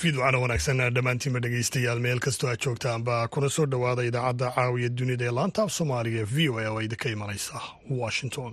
fiidwacana wanaagsan dhammaantiinba dhegaystayaal meel kastoo aad joogtaanba kuna soo dhowaada idaacadda caawiya dunida ee laanta af soomaaliga ee v o a oo idinka imanaysa washington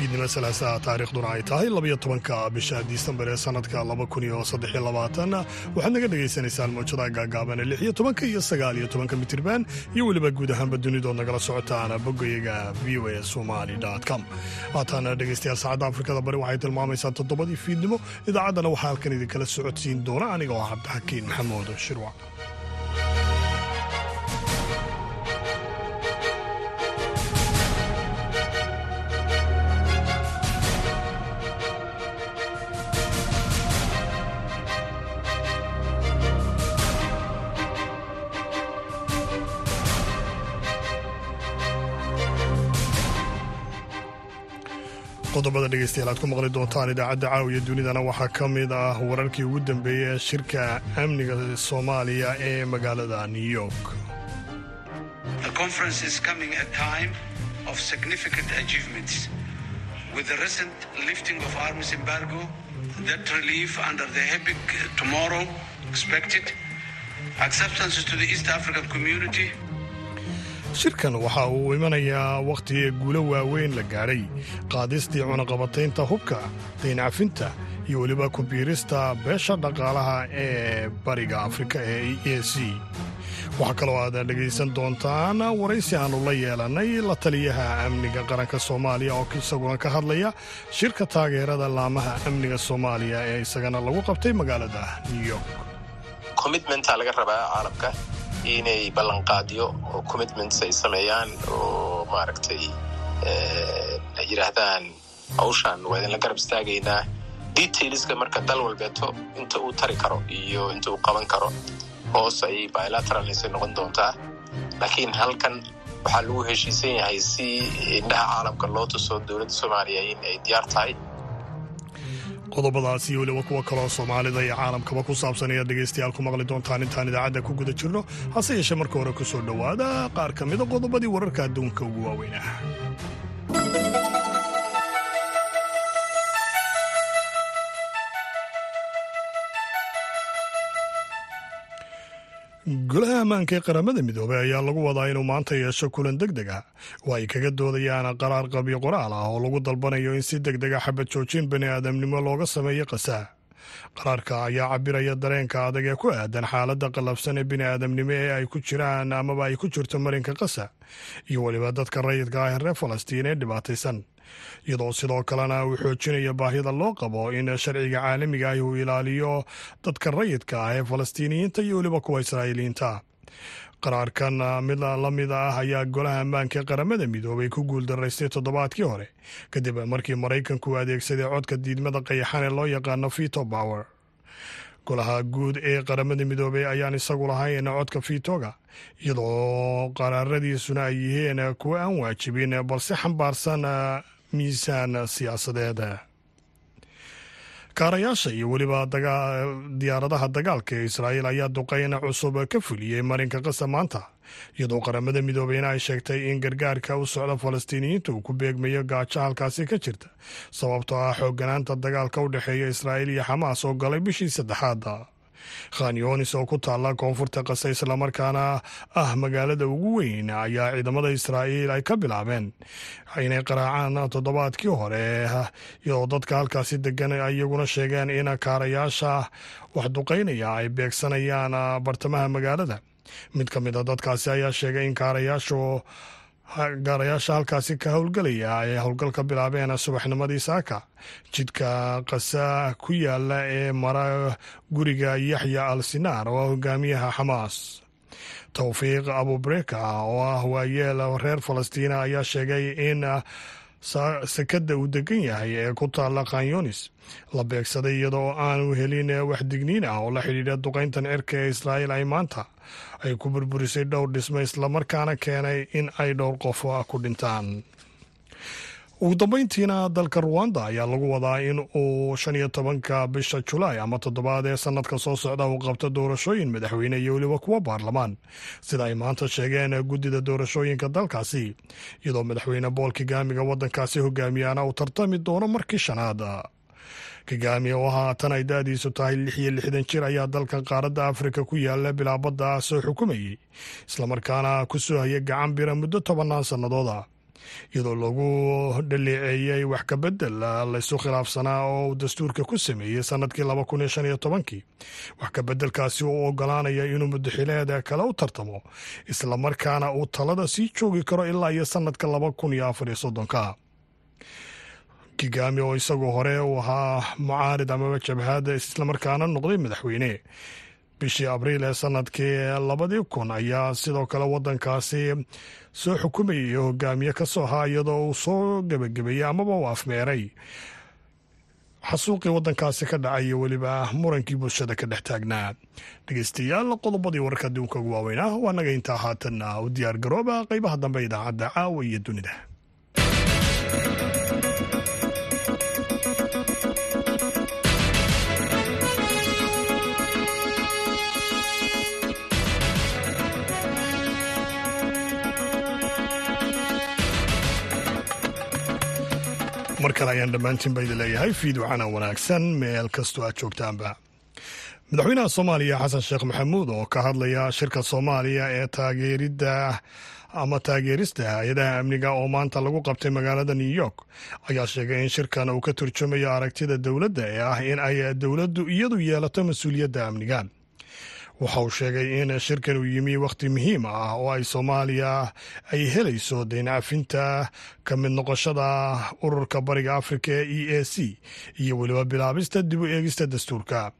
fiidnimo salaasaa taariikhduna ay tahay labayo tobanka bisha disembar ee sanadka laba kun iyo saddex iyo labaatan waxaad naga dhagaysanaysaan mawjadaha gaagaaban lix iyo tobanka iyo sagaal iyo tobanka mitirban iyo weliba guud ahaanba dunidood nagala socotaan boggayaga v o a somali com haataana dhegaystayaal saacadda afrikada bari waxay tilmaamaysaa toddobadii fiidnimo idaacaddana waxaa halkan idinkala socodsiin doona aniga oo cabdixakiin maxamuud shirwac qodobada dhegeystayaal aad ku maqli doontaan idaacadda caawiya dunidana. Waxaa ka mid ah wararkii ugu dambeeyey ee shirka amniga soomaaliya ee magaalada new york shirkan waxa uu imanayaa wakhtigii guulo waaweyn la gaadhay qaadistii cunaqabataynta hubka dayncafinta iyo weliba kubiirista beesha dhaqaalaha ee bariga afrika ee e c. Waxaa kaloo aad dhegaysan doontaan waraysi aannu la yeelannay la taliyaha amniga qaranka soomaaliya oo isaguna ka hadlaya shirka taageerada laamaha amniga soomaaliya ee isagana lagu qabtay magaalada new york inay ballanqaadyo oo commitments ay sameeyaan oo maaragtay ay yidhaahdaan hawshaan waa idinla garab istaagaynaa detailska marka dal walbeeto inta uu tari karo iyo inta uu qaban karo hoos ay bilateralnisa noqon doontaa. Laakiin halkan waxaa lagu heshiisan yahay si indhaha caalamka loo tuso dowladda soomaaliya in ay diyaar tahay qodobadaas iyo weliba kuwa kaloo soomaalida iyo caalamkaba ku saabsan ayaad dhegaystayaal ku maqli doontaan intaan idaacadda ku guda jirno. Hase yeeshee marka hore ku soo dhowaada qaar ka mida qodobadii wararka adduunka ugu waaweynah golaha ammaanka ee qaramada midoobey ayaa lagu wadaa inuu maanta yeesho kulan deg deg ah. Oo ay kaga doodayaan qaraar qabyo qoraal ah oo lagu dalbanayo in si deg dega xabad joojin bani aadamnimo looga sameeyo qasaa qaraarka ayaa cabiraya dareenka adag ee ku aadan xaaladda qallabsan ee bini aadamnimo ee ay ku jiraan amaba ay ku jirto marinka qasa. Iyo weliba dadka rayidka ah ee reer falastiin ee dhibaataysan iyadoo sidoo kalena uu xoojinaya baahida loo qabo in sharciga caalamiga ah uu ilaaliyo dadka rayidka ah ee falastiiniyiinta iyo weliba kuwa israa'iiliyiinta qaraarkan mid la mid ah ayaa golaha ammaanka qaramada midoobay ku guuldaraystay toddobaadkii hore kadib markii maraykanku adeegsaday codka diidmada qayaxan ee loo yaqaano vito power. Golaha guud ee qaramada midoobey ayaan isagu lahayn codka vitoga iyadoo qaraaradiisuna ay yihiin kuwo aan waajibin balse xambaarsan miisaan siyaasadeed kaarayaasha iyo weliba diyaaradaha dagaalka ee israa'iil ayaa duqeyn cusub ka fuliyey marinka qasa maanta iyadoo qaramada midoobeyna ay sheegtay in gargaarka u socda falastiiniyiinta uu ku beegmayo gaajo halkaasi ka jirta sababtoo ah xoogganaanta dagaalka u dhexeeya israa'iil iyo xamaas oo galay bishii saddexaada khanyonis oo ku taalla koonfurta qasa islamarkaana ah magaalada ugu weyn ayaa ciidamada israa'iil ay ka bilaabeen. Inay qaraacaan toddobaadkii hore iyadoo dadka halkaasi degan iyaguna sheegeen in kaarayaasha wax duqaynaya ay beegsanayaan bartamaha magaalada. Mid ka mid a dadkaasi ayaa sheegay in kaarayaashu gaarayaasha halkaasi ka howlgelaya ay howlgal ka bilaabeen subaxnimadii saaka. Jidka qasa ku yaalla ee mara guriga yaxya al sinaar oo hogaamiyaha xamaas. Towfiiq abubreka oo ah waayeel reer falastiina ayaa sheegay in sekada uu degan yahay ee ku taalla khanyonis la beegsaday iyadoo aanu helin wax digniin ah oo la xidhiidha duqayntan cirka ee israa'iil ay maanta ay ku burburisay dhowr dhisme islamarkaana keenay in ay dhowr qof ku dhintaan ugu dambeyntiina dalka ruwanda ayaa lagu wadaa in uu shan iyo tobanka bisha julaay ama toddobaad ee sanadka soo socda uu qabto doorashooyin madaxweyne iyo weliba kuwa baarlamaan. Sida ay maanta sheegeen guddida doorashooyinka dalkaasi iyadoo madaxweyne bool kigaamiga waddankaasi hogaamiyaana uu tartami doono markii shanaad. Kigaami oo haatan ay da-diisu tahay lix iyo lixdan jir ayaa dalkan qaaradda afrika ku yaalla bilaabadda soo xukumayey islamarkaana ku soo hayay gacan bira muddo tobannaan sannadooda iyadoo lagu dhaleeceeyey wax ka bedel laysu khilaafsanaa oo uu dastuurka ku sameeyey sannadkii laba kun iyo shan iyo tobankii. Wax ka bedelkaasi uu ogolaanaya inuu muddaxileeda kale u tartamo islamarkaana uu talada sii joogi karo ilaa iyo sanadka laba kun iyo afar iyo soddonka. Kigaami oo isagoo hore uu ahaa mucaarid amaba jabhad islamarkaana noqday madaxweyne bishii abriil ee sannadkii labadii kun ayaa sidoo kale waddankaasi soo xukumayay hogaamiye ka soo ahaa iyadoo uu soo gebagabeeyey amaba uu afmeeray. Xasuuqii waddankaasi ka dhacay iyo weliba murankii bulshada ka dhex taagnaa dhegeystayaal qodobadii wararka adduunka ugu waaweynaa waa naga intaa haatanna u diyaar garooba qeybaha dambe idaacadda caawa iyo dunida mar kale ayaan dhammaantiin ba idin leeyahay fiidwacana wanaagsan meel kastoo aad joogtaanba. Madaxweynaha soomaaliya xasan sheekh maxamuud oo ka hadlaya shirka soomaaliya ee taageeridda ama taageerista hay'adaha amniga oo maanta lagu qabtay magaalada new york ayaa sheegay in shirkan uu ka turjumayo aragtida dowladda ee ah in ay dowladdu iyadu yeelato mas'uuliyadda amniga waxa uu sheegay in shirkan uu yimi wakhti muhiim ah oo ay soomaaliya ay helayso daynacafinta ka mid noqoshada ururka bariga afrika ee e a c iyo weliba bilaabista dib u eegista dastuurka.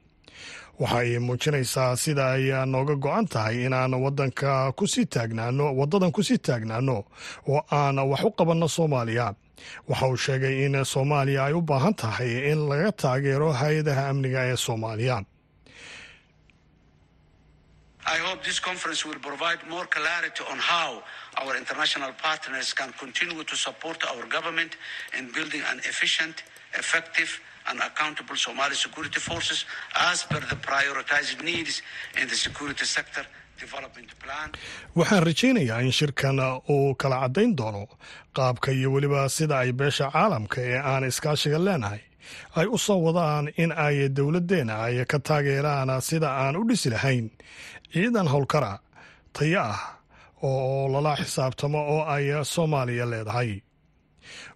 Waxa ay muujinaysaa sida ay nooga go-an tahay inaan wadanka ku sii taagnaano waddadan ku sii taagnaano oo aan wax u qabanno soomaaliya. Waxa uu sheegay in soomaaliya ay u baahan tahay in laga taageero hay'adaha amniga ee soomaaliya I hope this conference will provide more clarity on how our international partners can continue to support our government in building an efficient, effective, and accountable Somali security forces as per the prioritized needs in the security sector. waxaan rajaynayaa in shirkan uu kala caddayn doono qaabka iyo weliba sida ay beesha caalamka ee aan iskaashiga leenahay ay u soo wadaan in ay dowladdeena ay ka taageeraan sida aan u dhisi lahayn ciidan howlkara taya ah oo lala xisaabtamo oo ay soomaaliya leedahay.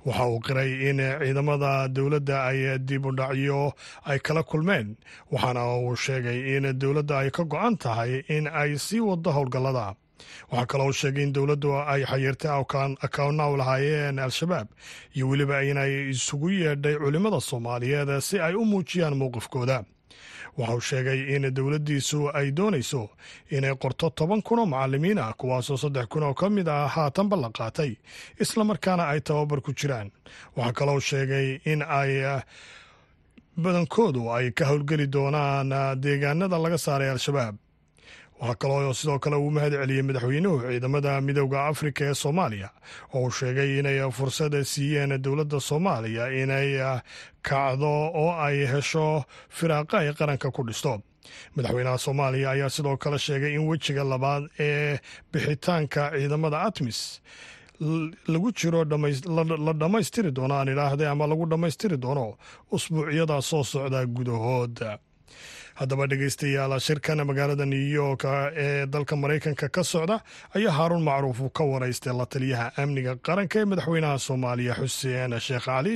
Waxa uu qiray in ciidamada dowladda ay dib u dhacyo ay kala kulmeen waxaana uu sheegay in dowladda ay ka go-an tahay in ay sii wado howlgallada. Waxaa kaloo sheegay in dowladdu ay xayirtay akawna lahaayeen al-shabaab iyo weliba inay isugu yeedhay culimmada soomaaliyeed si ay u muujiyaan mowqifkooda waxa uu sheegay in dowladdiisu ay doonayso inay qorto toban kun oo macalimiin ah kuwaasoo saddex kun oo ka mid ah haatanba la qaatay islamarkaana ay tababar ku jiraan. Waxaa kaloo sheegay in ay badankoodu ay ka howlgeli doonaan deegaanada laga saaray al-shabaab waxaa kaloo sidoo kale uu mahad celiyey madaxweynuhu ciidamada midooda afrika ee soomaaliya oo uu sheegay inay fursad siiyeen dowladda soomaaliya inay kacdo oo ay hesho firaaqa ay qaranka ku dhisto. Madaxweynaha soomaaliya ayaa sidoo kale sheegay in wejiga labaad ee bixitaanka ciidamada atmis lagu jiro la dhammaystiri doono aan idhaahday ama lagu dhammaystiri doono usbuucyada soo socda gudahood haddaba dhegeystayaal shirkan magaalada new york ee dalka maraykanka ka socda ayaa haaruun macruuf uu ka waraystay la taliyaha amniga qaranka ee madaxweynaha soomaaliya xuseen sheekh cali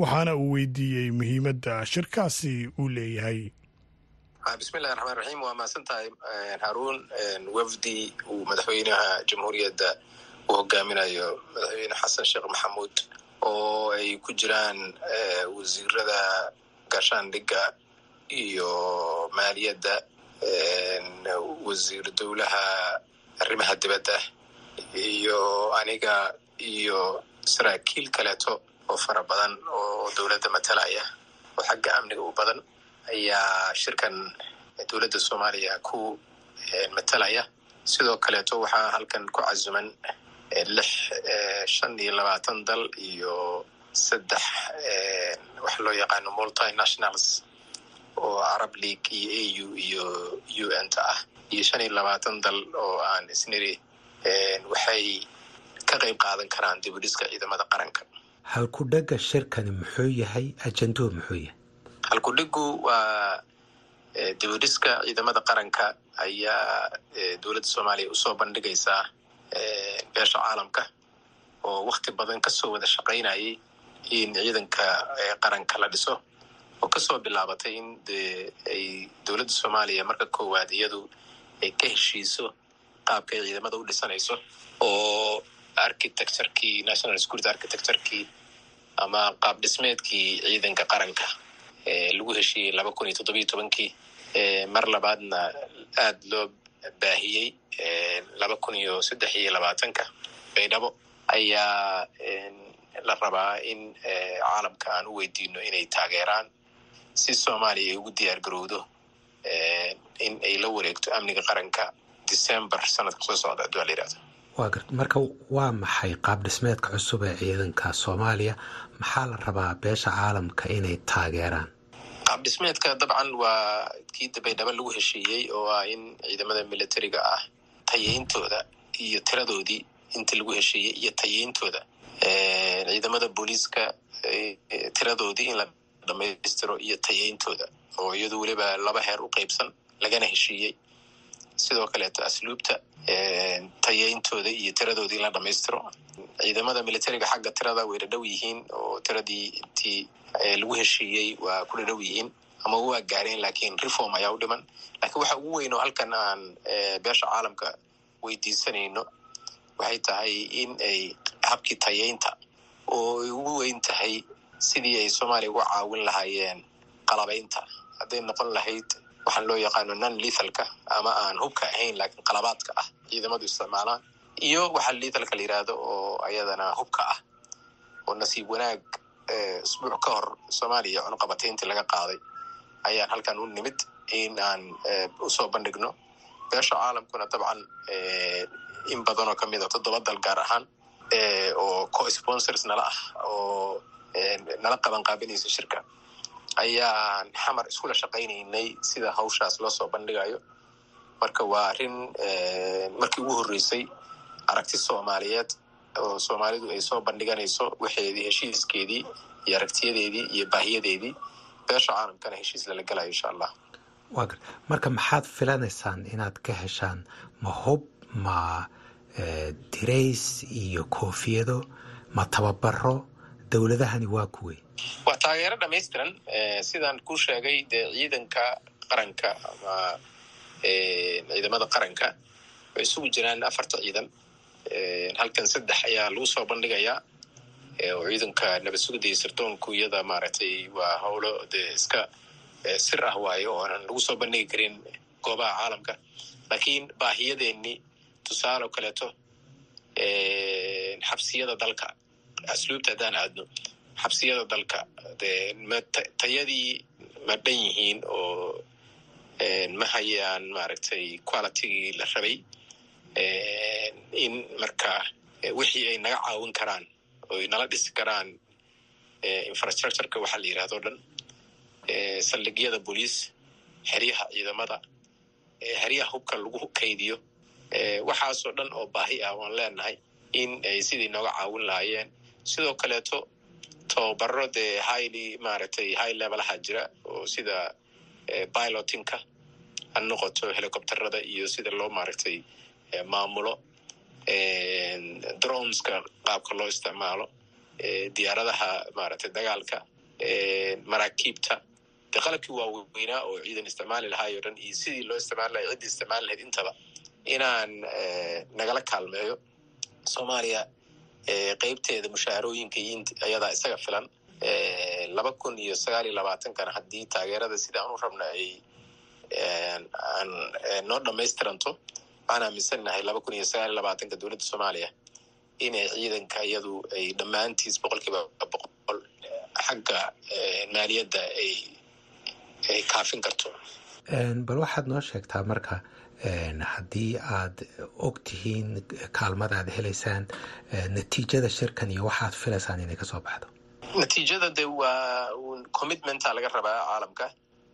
waxaana uu weydiiyey muhiimadda shirkaasi uu leeyahay. Bismillahi raxmaan raxiim waa mahadsan tahay haruun wafdi uu madaxweynaha jamhuuriyadda uu hogaaminayo madaxweyne xasan sheekh maxamuud oo ay ku jiraan wasiirada gaashaandhigga iyo maaliyadda wasiir dowlaha arrimaha dibadda iyo aniga iyo saraakiil kaleeto oo fara badan oo dowladda matalaya oo xagga amniga u badan ayaa shirkan dowladda soomaaliya ku matalaya. Sidoo kaleeto waxaa halkan ku casuman lix shan iyo labaatan dal iyo saddex waxa loo yaqaano multinationals oo arab league iyo au iyo u n ta ah. Iyo shan iyo labaatan dal oo aan isniri waxay ka qayb qaadan karaan dibudhiska ciidamada qaranka. Halkudhega shirkani muxuu yahay? Ajenduhu muxuu yahay? Halkudhigu waa dibudhiska ciidamada qaranka ayaa dowladda soomaaliya u soo bandhigaysaa beesha caalamka oo wakti badan ka soo wada shaqaynayay in ciidanka qaranka la dhiso oo ka soo bilaabatay in de ay dowladda soomaaliya marka koowaad iyadu ay ka heshiiso qaabka ay ciidamada u dhisanayso oo architecturekii national security architecturekii ama qaab dhismeedkii ciidanka qaranka lagu heshiiyey laba kun iyo toddobiyo tobankii mar labaadna aad loo baahiyey laba kun iyo saddex iyo labaatanka. Baydhabo ayaa la rabaa in caalamka aan u weydiino inay taageeraan si soomaaliya ay ugu diyaar garowdo. In ay la wareegto amniga qaranka december sanadka soo socda hadduu la yihahdo waa garta marka waa maxay qaab dhismeedka cusub ee ciidanka soomaaliya? Maxaa la rabaa beesha caalamka inay taageeraan? Qaab dhismeedka dabcan waa kii baydhabo lagu heshiiyey oo ah in ciidamada militariga ah tayeyntooda iyo tiradoodii intii lagu heshiiyey iyo tayeyntooda ciidamada booliiska tiradoodii in la dhamaystiro iyo tayeyntooda oo iyadu weliba laba heer u qeybsan lagana heshiiyey. Sidoo kaleeto asluubta tayeyntooda iyo tiradoodii in la dhamaystiro ciidamada militariga xagga tirada way dhadhow yihiin oo tiradii intii lagu heshiiyey waa ku dhadhow yihiin. Ama waa gaareen lakiin reform ayaa u dhiman. Lakiin waxa ugu weyn oo halkan aan beesha caalamka weydiisanayno waxay tahay in ay habkii tayeynta oo ay ugu weyn tahay sidii ay soomaaliya uga caawin lahaayeen qalabaynta. Hadday noqon lahayd waxaan loo yaqaano non lethalka ama aan hubka ahayn laakiin qalabaadka ah ciidamadu isticmaalaan. Iyo waxa lethalka la yidhaahdo oo ayadana hubka ah oo nasiib wanaag isbuuc ka hor soomaaliya cunuqabatayntii laga qaaday. Ayaan halkan u nimid in aan u soo bandhigno. Beesha caalamkuna dabcan in badan oo ka mid a toddoba dal gaar ahaan oo co-sponsors nala ah oo nala qaban qaabinaysa shirka. Ayaan xamar iskula shaqaynaynay sida hawshaas loo soo bandhigayo marka waa arrin markii ugu horreysay aragti soomaaliyeed oo soomaalidu ay soo bandhiganayso waxeedii heshiiskeedii iyo aragtiyadeedii iyo baahiyadeedii beesha caalamkana heshiis lala gelayo insha allah. Marka maxaad filanaysaan inaad ka heshaan ma hub ma dirays iyo koofiyado ma tababaro dowladahani waa kuwey waa taageero dhamaystiran sidaan ku sheegay dee ciidanka qaranka ama ciidamada qaranka. Way isugu jiraan afarta ciidan. Halkan saddex ayaa lagu soo bandhigayaa ciidanka nabad sugida iyo sirdoonku iyada maaragtay waa howlo dee iska sir ah waayo oo aanan lagu soo bandhigi karin goobaha caalamka. Laakiin baahiyadeenii tusaale oo kaleeto xabsiyada dalka asluubta haddaan aadno xabsiyada dalka dee ma tayadii ma dhan yihiin oo ma hayaan maaragtay qualitygii la rabay in marka wixii ay naga caawin karaan oo ay nala dhisi karaan infrastructureka waxaa la yidhahdo o dhan saldhigyada booliis xeryaha ciidamada xeryaha hubka lagu kaydiyo waxaasoo dhan oo baahi ah waan leenahay in ay sidii nooga caawin lahaayeen sidoo kaleeto tababaro dee highly maaragtay high levelaha jira oo sida pilotinka ha noqoto helicopterada iyo sida loo maaragtay maamulo droneska qaabka loo isticmaalo diyaaradaha maaragtay dagaalka maraakiibta. Dee qalabkii waaweynaa oo ciidan isticmaali lahaay o dhan iyo sidii loo isticmaali lahay ciddii isticmaali lahayd intaba inaan nagala kaalmeeyo soomaaliya qeybteeda mushaharooyinka ayadaa isaga filan laba kun iyo sagaal iyo labaatankana haddii taageerada sida aan u rabna ay noo dhamaystiranto waxaan aaminsannahay laba kun iyo sagaal iyo labaatanka dowladda soomaaliya inay ciidanka iyadu ay dhammaantiis boqol kiiba boqol xagga maaliyadda ay kaafin karto bal waxaad noo sheegtaa marka haddii aad og tihiin kaalmada aad helaysaan natiijada shirkan iyo waxaad filaysaan inay ka soo baxdo? Natiijada de waa commitmenta laga rabaa caalamka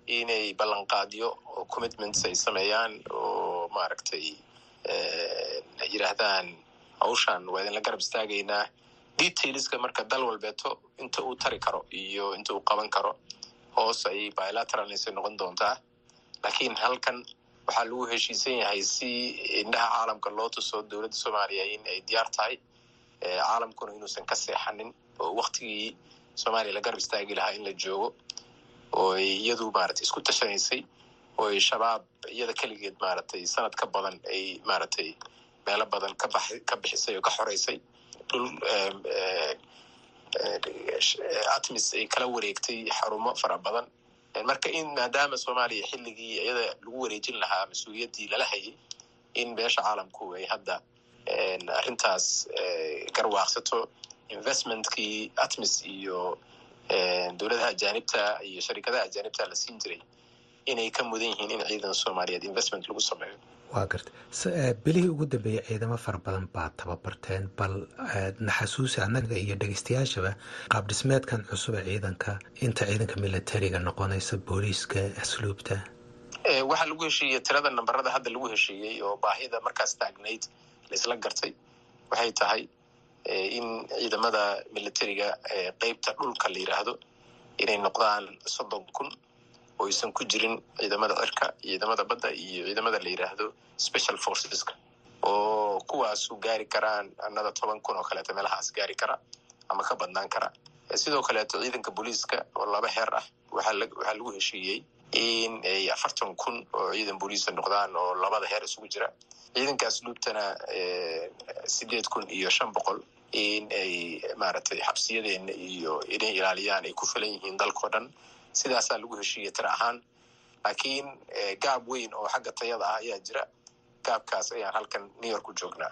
inay ballanqaadyo oo commitments ay sameeyaan oo maaragtay ay yidhaahdaan hawshan waa idinla garab istaagaynaa. Detailska marka dal walbeeto inta uu tari karo iyo inta uu qaban karo hoos ay bilateralnasa noqon doontaa laakiin halkan waxaa lagu heshiisan yahay si indhaha caalamka loo tuso dowladda soomaaliya in ay diyaar tahay caalamkuna inuusan ka seexanin oo waktigii soomaaliya la garab istaagi lahaa in la joogo oo ay iyadu maaragtay isku tashanaysay oo ay shabaab iyada keligeed maaragtay sanad ka badan ay maaragtay meelo badan ka bax ka bixisay oo ka xoreysay dhul atmis ay kala wareegtay xarumo fara badan marka in maadaama soomaaliya xilligii iyada lagu wareejin lahaa mas'uuliyaddii lala hayay in beesha caalamku ay hadda arrintaas garwaaqsato investmentkii atmis iyo dowladaha ajaanibta iyo sharikadaha ajaanibta la siin jiray inay ka mudan yihiin in ciidan soomaaliyeed investment lagu sameeyo waa garta bilihii ugu dambeeyey ciidamo fara badan baad tababarteen bal naxasuusi annaga iyo dhegeystayaashaba qaab dhismeedkan cusub ee ciidanka inta ciidanka militariga noqonaysa booliiska asluubta. Waxaa lagu heshiiyey tirada namberada hadda lagu heshiiyey oo baahida markaas taagnayd laisla gartay waxay tahay in ciidamada militariga qeybta dhulka la yidhaahdo inay noqdaan soddon kun oo aysan ku jirin ciidamada cirka ciidamada badda iyo ciidamada la yidhaahdo special forceska oo kuwaasu gaari karaan anada toban kun oo kaleeto meelahaas gaari kara ama ka badnaan kara. Sidoo kaleeto ciidanka booliiska oo laba heer ah waxaa lagu heshiiyey in ay afartan kun oo ciidan booliisa noqdaan oo labada heer isugu jira. Ciidanka asluubtana sideed kun iyo shan boqol in ay maaragtay xabsiyadeena iyo inay ilaaliyaan ay ku filan yihiin dalkao dhan sidaasaa lagu heshiiyey tira ahaan. Laakiin gaab weyn oo xagga tayada ah ayaa jira. Gaabkaas ayaan halkan new york u joognaa.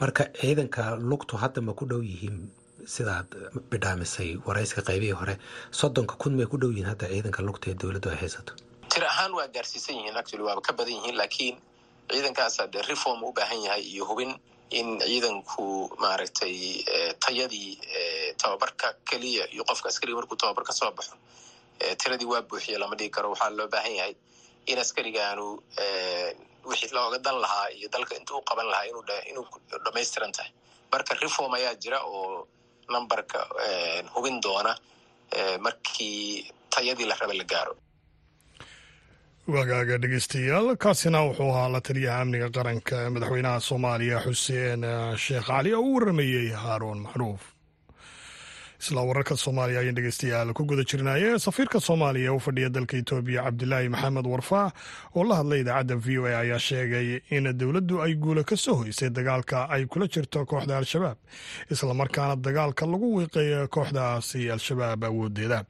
Marka ciidanka lugtu hadda ma ku dhow yihiin sidaad bidhaamisay warayska qaybihii hore? Soddonka kun may ku dhow yihiin hadda ciidanka lugta ee dowladdu ay haysato. Tira ahaan waa gaarsiisan yihiin actually waaba ka badan yihiin laakiin ciidankaasaa dee reform u baahan yahay iyo hubin in ciidanku maaragtay tayadii tababarka keliya iyo qofka askariga markuu tababar ka soo baxo tiradii waa buuxiye lama dhigi karo waxaa loo baahan yahay in askarigaanu wixii looga dan lahaa iyo dalka intuu u qaban lahaa inuu dhamaystiran tahay. Marka reform ayaa jira oo numberka hubin doona markii tayadii la raba la gaaro. Wagaaga dhegeystayaal kaasina wuxuu ahaa la taliyaha amniga qaranka madaxweynaha soomaaliya xuseen sheekh cali oo u waramayey haaruun macruuf isla wararka soomaaliya ayaan dhegeystayaal ku guda jirnaaye safiirka soomaaliya ee u fadhiya dalka etoobiya cabdilaahi maxamed warfaa oo la hadlay idaacadda v o a ayaa sheegay in dowladdu ay guula ka soo hoysay dagaalka ay kula jirto kooxda al-shabaab islamarkaana dagaalka lagu wiiqay kooxdaasi al-shabaab awoodeeda.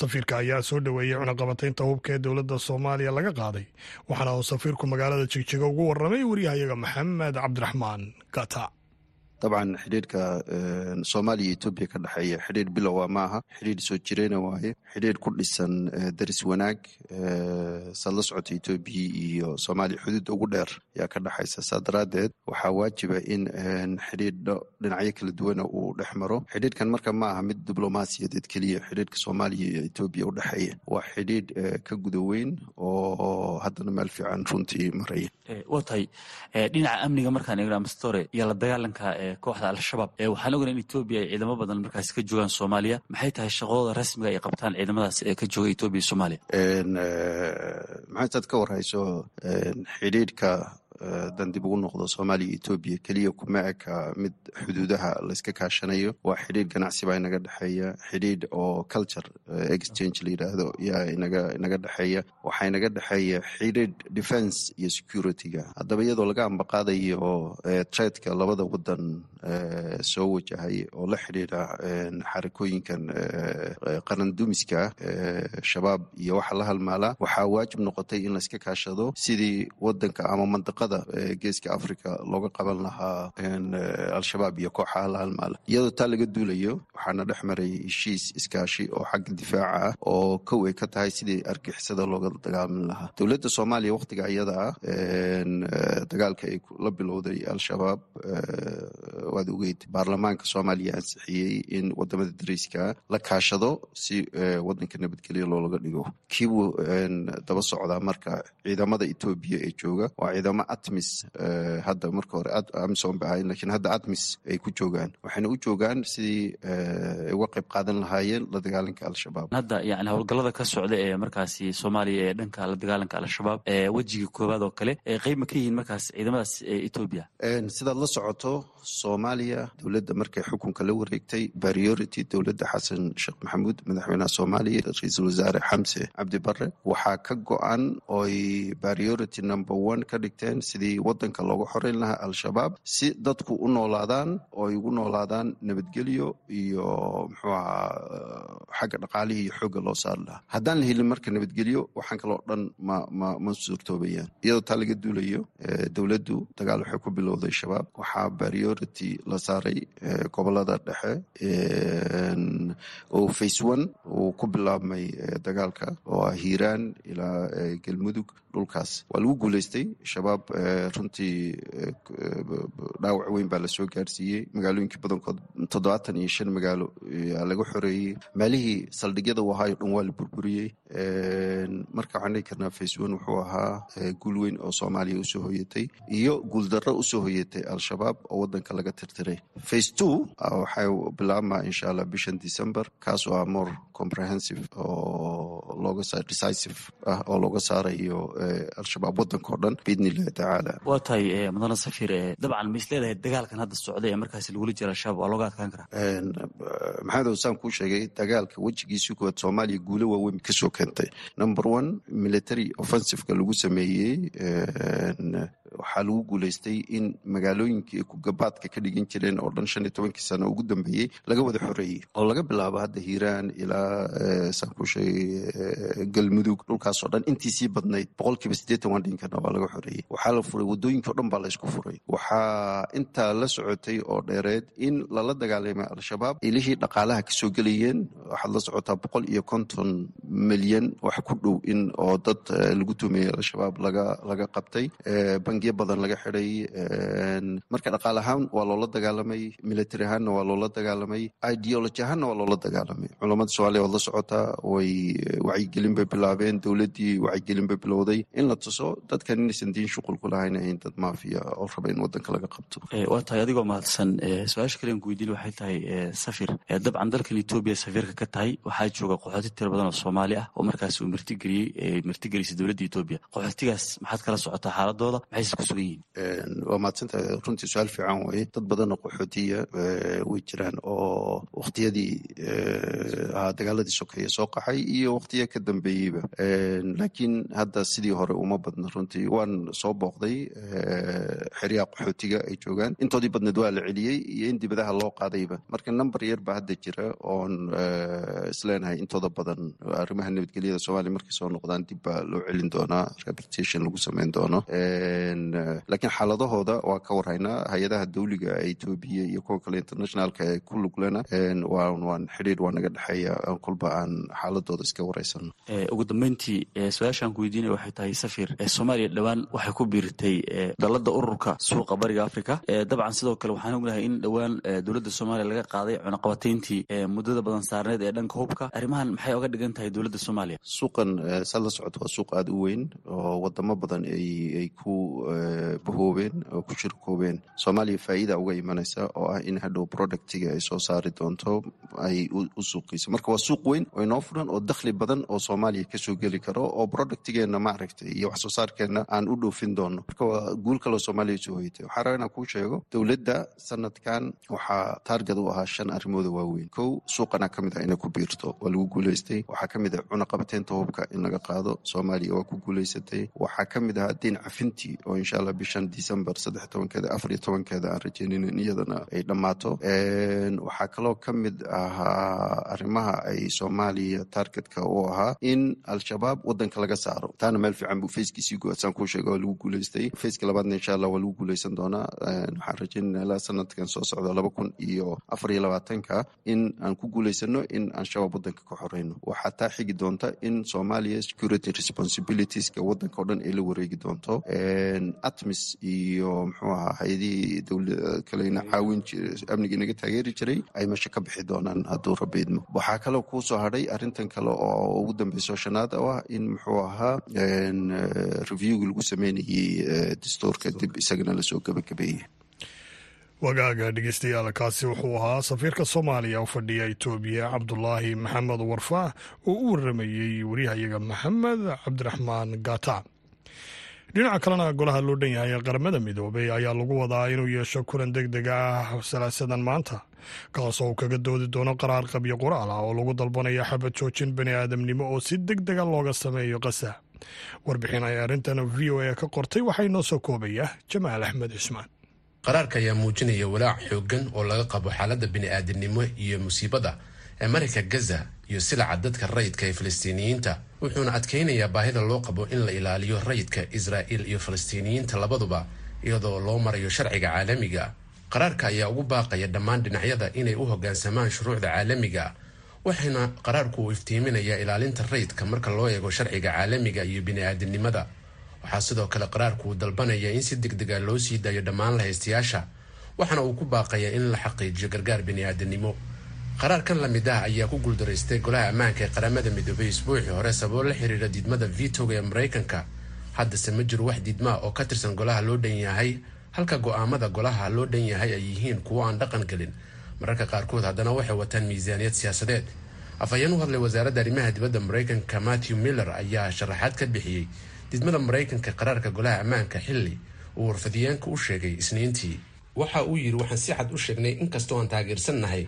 Safiirka ayaa soo dhoweeyey cunaqabataynta hubka ee dowladda soomaaliya laga qaaday waxaana uu safiirku magaalada jigjiga ugu warramay waryahayaga maxamed cabdiraxmaan gata dabcan xidhiirka soomaaliya iyo etoobiya ka dhexeeya xidhiir bilowa maaha xidhiir soo jireyna waaye xidhiir ku dhisan daris wanaag saad la socota etoobiya iyo soomaaliya xuduudda ugu dheer ayaa ka dhexaysa saa daraaddeed waxaa waajiba in xidhiidho dhinacyo kala duwana uu dhex maro xidhiirkan marka ma aha mid diblomaasiyadeed keliya xidhiirka soomaaliya iyo etoobiya u dhexeeya waa xidhiidh ka guda weyn oo haddana meel fiican runtii maraya waa tahay dhinaca amniga markaan eegno amastore iyo la dagaalanka kooxda al-shabaab waxaan ognay in etoobiya ay ciidamo badan markaasi ka joogaan soomaaliya. Maxay tahay shaqadooda rasmiga ay qabtaan ciidamadaas ee ka jooga etoobiya iyo soomaaliya? Maxaytaad ka warhayso xidhiidhka dan dib ugu noqdo soomaaliya etoobiya keliya kuma eka mid xuduudaha layska kaashanayo waa xidhiidh ganacsi baa inaga dhexeeya xidhiidh oo culture exchange la yidhaahdo yaa inaga dhexeeya waxaa inaga dhexeeya xidhiidh defense iyo security-ga haddaba iyadoo laga ambaqaadayo treedka labada wadan soo wajahay oo la xidhiidha xarakooyinkan qarandumiska shabaab iyo waxa la halmaalaa waxaa waajib noqotay in layska kaashado sidii wadanka ama mandaqada howlgallada geeska africa looga qaban lahaa al-shabaab iyo kooxaha la halmaala iyadoo taa laga duulayo waxaana dhex maray heshiis iskaashi oo xagga difaaca ah oo kow ay ka tahay sidii argixisada looga dagaalami lahaa. Dowladda soomaaliya wakhtiga iyada ah dagaalka ay la bilowday al-shabaab waad ogeyd baarlamaanka soomaaliya ansixiyey in waddamada dariiska la kaashado si wadanka nabadgelyo loolaga dhigo. Kiibuu daba socdaa marka ciidamada etoobiya ee jooga. Waa ciidamo atmis hadda marka hore amisom ba ahayn lakiin hadda atmis ay ku joogaan. Waxayna u joogaan sidii ay uga qayb qaadan lahaayeen la dagaalanka al-shabaab. Hadda yani howlgallada ka socda ee markaasi soomaaliya ee dhanka la dagaalanka al-shabaab ee wejiga koowaad oo kale qeyb ma ka yihiin markaas ciidamadaas etoobiya sidaad la socoto soomaaliya dowladda markay xukunka la wareegtay priority dowladda xasan sheekh maxamuud madaxweynaha soomaaliya ra'iisul wasaare xamse cabdi bare waxaa ka go-an oy priority number one ka dhigteen sidii wadanka looga xoreyn lahaa al-shabaab si dadku u noolaadaan oo ay ugu noolaadaan nabadgelyo iyo muxuu ahaa xagga dhaqaalihii iyo xoogga loo saari lahaa. Haddaan la helin marka nabadgelyo waxaan kaloo dhan ma ma ma suurtoobayaan iyadoo taa laga duulayo dowladdu dagaal waxay ku bilowday shabaab. Waxaa priority la saaray gobollada dhexe oo face one uu ku bilaabmay dagaalka oo ah hiiraan ilaa galmudug dhulkaas. Waa lagu guuleystay shabaab runtii dhaawac weyn baa la soo gaarsiiyey. Magaalooyinkii badankood toddobaatan iyo shan magaalo laga xoreeyey. Meelihii saldhigyada u ahaayo dhan waa la burburiyey. Marka waxaan dhihi karnaa face one wuxuu ahaa guul weyn oo soomaaliya u soo hoyatay iyo guuldarro u soo hoyatay al-shabaab oo wadanka laga tirtiray. Face two waxay bilaabmaa insha allah bishan december kaas oo ah more comprehensive oo looga decisive ah oo looga saarayo al-shabaab wadanka o dhan biidni illahi tacaala waa tahay mudane safiir dabcan ma is leedahay dagaalkan hadda socday ee markaasi lagula jira al-shabaab waa looga adkaan karaa? Maxamed hosaan kuu sheegay dagaalka wejigiisii koowaad soomaaliya guulo waaweyn ka soo keentay. Number one military offensiveka lagu sameeyey waxaa lagu guuleystay in magaalooyinkii ay kugabaadka ka dhigan jireen oo dhan shan iyo tobankii sano ugu dambeeyey laga wada xoreeyey oo laga bilaabo hadda hiiraan ilaa saan kuu sheegay galmudug dhulkaasoo dhan intiisii badnayd boqolkiiba siddeetan waan dhihin karna waa laga xoreeyey waxaa la furay waddooyinki dhan baa la isku furay. Waxaa intaa la socotay oo dheereed in lala dagaalamay al-shabaab ilihii dhaqaalaha ka soo gelayeen. Waxaad la socotaa boqol iyo konton milyan wax ku dhow in oo dad lagu tumeeyey al-shabaab laga laga qabtay bangiyo badan laga xiday marka dhaqaal ahaan waa loola dagaalamay military ahaanna waa loola dagaalamay ideology ahaanna waa loola dagaalamay. Culamada soomaaliya waad socotaa way wacyigelin bay bilaabeen dowladdii wacyigelin bay bilowday. In la tuso dadkan inaysan diin shuqul ku ahayn dad maafiya oo raba in wadanka laga qabto. Waa tahay adigoo mahadsan su'aasha kalen ku weydiin waxay tahay safir. Dabcan dalkan etoobiya safiirka ka tahay waxaa jooga qaxooti tiro badan oo soomaali ah oo markaas uu martigeliyey martigelisay dowladda etoobiya qaxootigaas maxaad kala socotaa xaaladooda maxayse ku sugan waa mahadsantahay runtii su'aal fiican weye dad badan oo qaxootiya way jiraan oo wakhtiyadii ahaa dagaaladii sokeeye soo qaxay iyo wakhtiya ka dambeeyeyba. Laakiin hadda sidii hore uma badna runtii. Waan soo booqday xeryaha qaxootiga ay joogaan. Intoodii badneed waa la celiyey iyo in dibadaha loo qaadayba. Marka number yar baa hadda jira oon isleenahay intooda badan. Arrimaha nabadgelyada soomaaliya markay soo noqdaan dib loo celin doonaa. Rehabilitation lagu sameyn doono laakiin xaaladahooda waa ka warhaynaa hay'adaha dawliga etoobiya iyo kuwa kale internationalka ee ku luglena waan xidhiir waa naga dhexeeya kolba aan xaaladooda iska wareysano ugu dambeyntii su'aashaan ku weydiinaya waxay tahay safir soomaaliya dhowaan waxay ku biiritay dalada ururka suuqa bariga africa dabcan sidoo kale waxaan ognahay in dhowaan dowladda soomaaliya laga qaaday cunaqabateyntii muddada badan saarneed ee dhanka hubka. Arrimahan maxay oga dhigan tahay dowladda soomaaliya? Suuqan saad la socota waa suuq aada u weyn oo wadamo badan ay ku bahoobeen oo ku shirkoobeen soomaaliya faa'iida uga imanaysa oo ah in hadhow productiga ay soo saari doonto ay u suuqayso marka waa suuq weyn oo inoo furan oo dakhli badan oo soomaaliya ka soo geli karo oo productigeenna maaragtay iyo wax soo saarkeenna aan u dhoofin doono. Marka waa guul kaloo soomaaliya soo hoyatay waxaa raba inaan kuu sheego dowladda sanadkan waxaa taarget u ahaa shan arrimooda waaweyn. Kow suuqana ka mid ah inay ku biirto. Waa lagu guulaystay. Waxaa ka mid ah cunaqabateynta hubka in laga qaado soomaaliya waa ku guulaysatay. Waxaa ka mid ahaa diin cafintii oo oo insha allah bishan december saddex tobankeeda afar iyo tobankeeda aan rajeynin in iyadana ay dhammaato. Waxaa kaloo ka mid ahaa arrimaha ay soomaaliya targetka u ahaa in al-shabaab wadanka laga saaro. Taana meel fiican buu fayskiisii goadsaan kuu sheega waa lagu guuleystay. Fayska labaadna insha waa lagu guuleysan doonaa. Waxaan rajeynana ilaa sanadkan soo socda laba kun iyo afar iyo labaatanka in aan ku guuleysano in aan shabaab wadanka ka xoreyno waxaa taa xigi doonta in soomaaliya security responsibilitieska wadanka o dhan ay la wareegi doonto atmis iyo muxuu ahaa hay'adihii dowla kalena caawin amniga inaga taageeri jiray ay meesha ka bixi doonaan hadduu idmo waxaa kaloo kuu soo hadhay arrintan kale oo ugu dambeyso shanaad oo ah in muxuu ahaa reviewgi lagu sameynayey dastuurka dib isagana la soo gabagabeeyey. Wagaaga dhegeystayaal kaasi wuxuu ahaa safiirka soomaaliya u fadhiya itoobiya cabdulaahi maxamed warfaa oo u waramayey waryahayaga maxamed cabdiraxmaan gata dhinaca kalena golaha loo dhan yahay ee qaramada midoobay ayaa lagu wadaa inuu yeesho kulan deg deg ah salaasadan maanta kaasoo uu kaga doodi doono qaraar qabyo qoraal ah oo lagu dalbanaya xabad joojin bani aadamnimo oo si deg dega looga sameeyo qasa warbixin ay arrintan v o a ka qortay waxaa inoo soo koobaya jamaal axmed cismaan. Qaraarka ayaa muujinaya walaac xoogan oo laga qabo xaaladda bini'aadamnimo iyo musiibada ee marayka gaza iyo silaca dadka rayidka ee falastiiniyiinta wuxuuna adkaynayaa baahida loo qabo in la ilaaliyo rayidka israa'iil iyo falastiiniyiinta labaduba iyadoo loo marayo sharciga caalamiga. Qaraarka ayaa ugu baaqaya dhammaan dhinacyada inay u hoggaansamaan shuruucda caalamiga waxayna qaraarku uu iftiiminayaa ilaalinta rayidka marka loo eego sharciga caalamiga iyo bini'aadamnimada. Waxaa sidoo kale qaraarku uu dalbanaya in si deg dega loo sii daayo dhammaan lahaystayaasha waxaana uu ku baaqayaa in la xaqiijiyo gargaar bini'aadanimo qaraarkan la mid ah ayaa ku guuldaraystay golaha ammaanka ee qaramada midoobay isbuucii hore sababo la xiriira diidmada vitoga ee maraykanka haddase ma jiro wax diidmaa oo ka tirsan golaha loo dhan yahay halka go'aamada golaha loo dhan yahay ay yihiin kuwo aan dhaqan gelin. Mararka qaarkood haddana waxay wataan miisaaniyad siyaasadeed. Afhayeen u hadlay wasaaradda arrimaha dibadda maraykanka matthew miller ayaa sharaxaad ka bixiyey. Diidmada maraykanka qaraarka golaha ammaanka xilli uu warfadiyeenka u sheegay isniintii. Waxa uu yidhi waxaan si cad u sheegnay inkastoo aan taageersannahay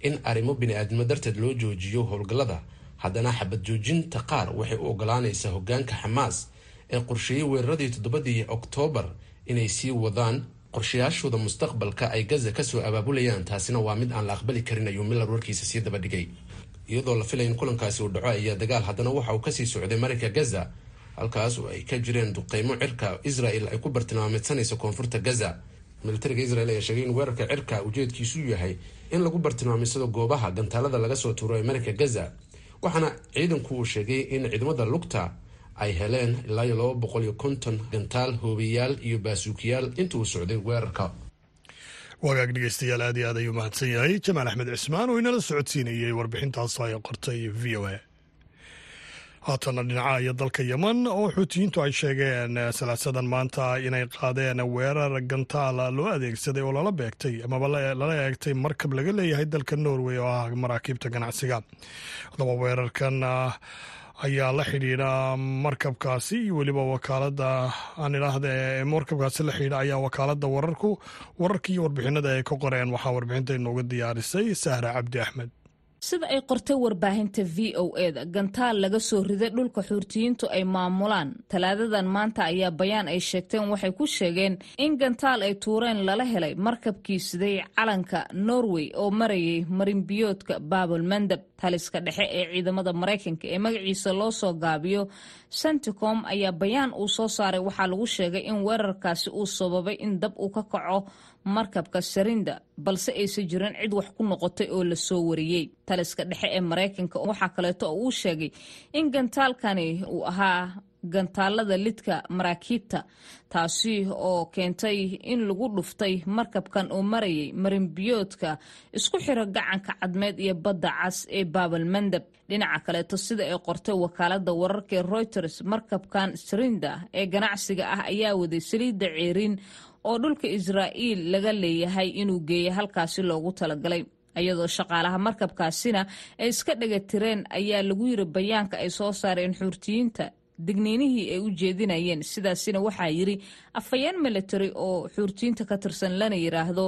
in arrimo bini-aadnimo darteed loo joojiyo howlgallada. Haddana xabad joojinta qaar waxay u ogolaanaysaa hoggaanka xamaas ee qorsheeyey weeraradii toddobadii oktoobar inay sii wadaan qorshayaashooda mustaqbalka ay gaza ka soo abaabulayaan. Taasina waa mid aan la aqbali karin ayuu miller warkiisa sii dabadhigay iyadoo la filaya in kulankaasi uu dhaco ayaa dagaal haddana waxa uu ka sii socday marinka gaza halkaas oo ay ka jireen duqeymo cirka israel ay ku bartilmaameysanayso koonfurta gaza. Militariga israel ayaa sheegay in weerarka cirka ujeedkiisu yahay in lagu bartilmaameysado goobaha gantaalada laga soo tuuro ee gaza waxaana ciidanku uu sheegay in ciidamada lugta ay heleen ilaa iyo laba boqol iyo konton gantaal hoobiyaal iyo baasuukiyaal inta uu socday weerarka. Wagaag dhegeystayaal aad iyo aad ayuu mahadsan yahay. Jamaal axmed cismaan oo inala socodsiinayay warbixintaas ay qortay v o a haatana dhinaca iyo dalka yeman oo xuutiyiintu ay sheegeen salaasadan maanta inay qaadeen weerar gantaal loo adeegsaday oo lala beegtay amaba lala eegtay markab laga leeyahay dalka norway oo ah maraakiibta ganacsiga. Haddaba weerarkan ayaa la xidhiidha markabkaasi. Iyo weliba wakaalada aan idhaahda markabkaasi la xidhiidha ayaa wakaalada wararku wararkii iyo warbixinada ay ka qoreen waxaa warbixinta inooga diyaarisay sahra cabdi axmed sida ay qortay warbaahinta v o eda gantaal laga soo riday dhulka xuurtiyiintu ay maamulaan. Talaadadan maanta ayaa bayaan ay sheegteen waxay ku sheegeen in gantaal ay tuureen lala helay markabkii siday calanka norway oo marayay marinbiyoodka baabul mandab taliska dhexe ee ciidamada maraykanka ee magaciisa loo soo gaabiyo centicom ayaa bayaan uu soo saaray. Waxaa lagu sheegay in weerarkaasi uu sababay in dab uu ka kaco markabka sarinda balse aysan jirin cid wax ku noqotay oo la soo wariyey. Taliska dhexe ee maraykanka waxaa kaleeto oo uu sheegay in gantaalkani uu ahaa gantaalada lidka maraakiibta taasi oo keentay in lagu dhuftay markabkan oo marayay marinbiyoodka isku xira gacanka cadmeed iyo badda cas ee baabal mandab dhinaca kaleeto sida ay qortay wakaalada wararka ee reuters markabkan sarinda ee ganacsiga ah ayaa waday saliidda ceeriin oo dhulka israa'iil laga leeyahay inuu geeya halkaasi loogu talagalay iyadoo shaqaalaha markabkaasina ay iska dhega tireen ayaa lagu yiri bayaanka ay soo saareen xuurtiyiinta digniinihii ay u jeedinayeen. Sidaasina waxaa yiri afhayeen military oo xuurtiyiinta ka tirsan lana yiraahdo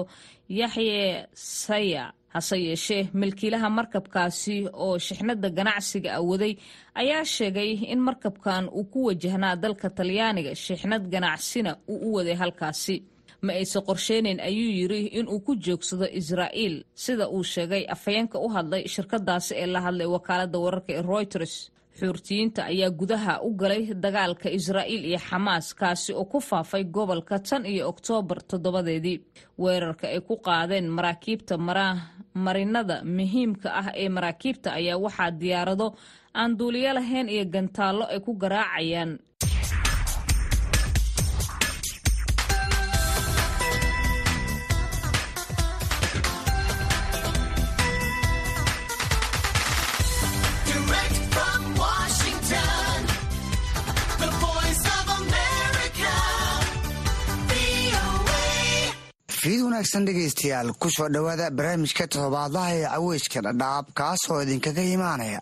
yaxye saya hase yeeshee milkiilaha markabkaasi oo shixnada ganacsiga awaday ayaa sheegay in markabkan uu ku wajahnaa dalka talyaaniga shixnad ganacsina uu u waday halkaasi. Ma aysan qorsheyneyn ayuu yiri inuu ku joogsado israa'iil sida uu sheegay afhayeenka u hadlay shirkadaasi ee la hadlay wakaalada wararka ee reuters xuurtiyiinta ayaa gudaha u galay dagaalka israa'iil iyo xamaas kaasi oo ku faafay gobolka tan iyo oktoobar toddobadeedii. Weerarka ay ku qaadeen maraakiibta marinada muhiimka ah ee maraakiibta ayaa waxaa diyaarado aan duuliyo lahayn iyo gantaallo ay ku garaacayaan fiid wanaagsan dhegaystayaal ku soo dhowaada barnaamijka todobaadlaha ee caweyska dhadhaab kaas oo idinkaga imaanaya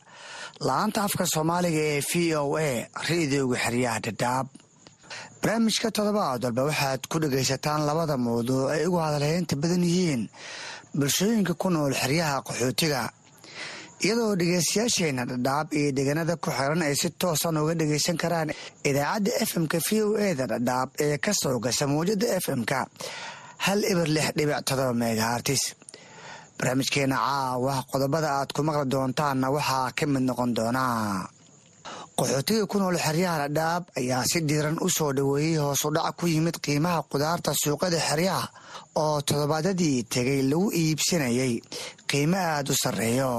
la'aanta afka soomaaliga ee v o a ra'idooga xeryaha dhadhaab. Barnaamijka toddobaad walba waxaad ku dhagaysataan labada mawduuc ay ugu hadalheynta badan yihiin bulshooyinka ku nool xeryaha qaxootiga. Iyadoo dhegaystayaasheenna dhadhaab iyo deegaanada ku xiran ay si toosan uga dhagaysan karaan idaacadda fm-ka v o e da dhadhaab ee ka soo gasha mawjada fm-ka hal ibir lix dhibic todoba megahartis barnaamijkeena caawa qodobada aad ku maqli doontaanna waxaa ka mid noqon doonaa qaxootiga ku nool xeryaha dhadhaab ayaa si diiran u soo dhoweeyey hoosu dhac ku yimid qiimaha qudaarta suuqada xeryaha oo toddobaadyadii tegay lagu iibsanayay. Qiimo aada u sarreeyo.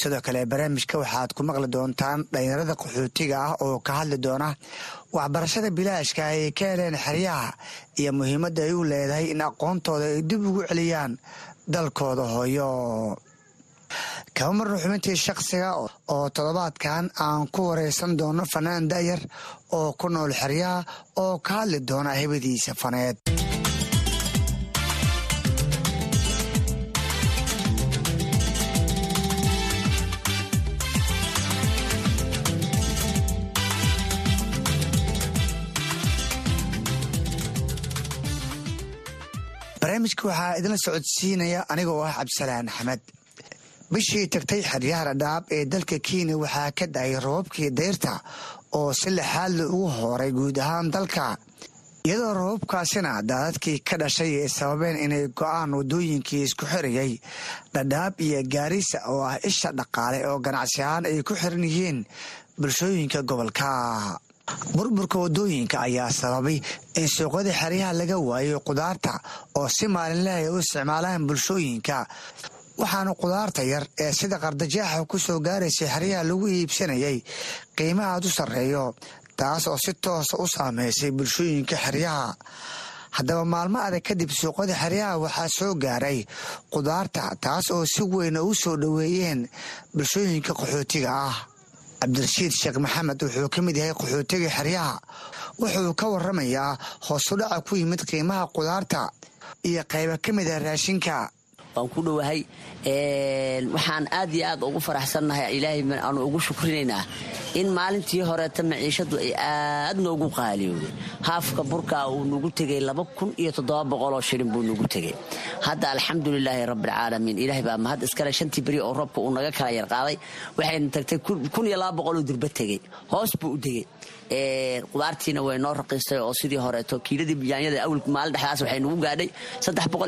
Sidoo kale barnaamijka waxaad ku maqli doontaan dhalinyarada qaxootiga ah oo ka hadli doona waxbarashada bilaashka ay ka heleen xeryaha iyo muhiimadda ay u leedahay in aqoontooda ay dib ugu celiyaan dalkooda hooyo. Kaba marna xubintii shaqsiga oo toddobaadkan aan ku wareysan doono fanaan da'yar oo ku nool xeryaha oo ka hadli doona hebadiisa faneed barnaamijka waxaa idinla socodsiinaya anigoo ah cabdisalaan axmed. Bishii tagtay xeryaha dhadhaab ee dalka kenya waxaa ka dhacay rababkii dayrta oo si lixaadla ugu horay guud ahaan dalka. Iyadoo rababkaasina daadadkii ka dhashay ay sababeen inay go'aan waddooyinkii isku xirayay dhadhaab iyo gaarisa oo ah isha dhaqaale oo ganacsi ahaan ay ku xiran yihiin bulshooyinka gobolka burburka waddooyinka ayaa sababay in suuqyada xeryaha laga waayo qudaarta oo si maalinleh ay u isticmaalaan bulshooyinka. Waxaana qudaarta yar ee sida qardajaaxa ku soo gaaraysay xeryaha lagu iibsanayay qiimo aad u sarreeyo taas oo si toosa u saameysay bulshooyinka xeryaha. Haddaba maalmo adag kadib suuqyada xeryaha waxaa soo gaaray qudaarta taas oo si weyn u soo dhoweeyeen bulshooyinka qaxootiga ah cabdirashiid sheekh maxamed wuxuu ka mid yahay qaxootiga xeryaha. Wuxuu ka waramayaa hoosudhaca ku yimid qiimaha qudaarta iyo qayba ka mid ah raashinka waan ku dhowahay waxaan aad iyo aad ugu faraxsannahay ilaahay aanu ugu shukrinaynaa in maalintii horeeta maciishadu ay aad noogu qaaliyowday haafka burkaa uu nagu tegay laba kun iyo toddoba boqoloo shilin buu nagu tegay. Hadda alxamdulilaahi rabbilcaalamiin ilahay baa mahad iskale shantii beri oo roobka uu naga kala yarqaaday. Waxayna tagtay boqoloo durba tegey hoos buu u degay qudaartiina way noo raqiistay oo sidii horeeto kiiladii yaanyada awal maalin dhexdaas waxay nagu gaadhay.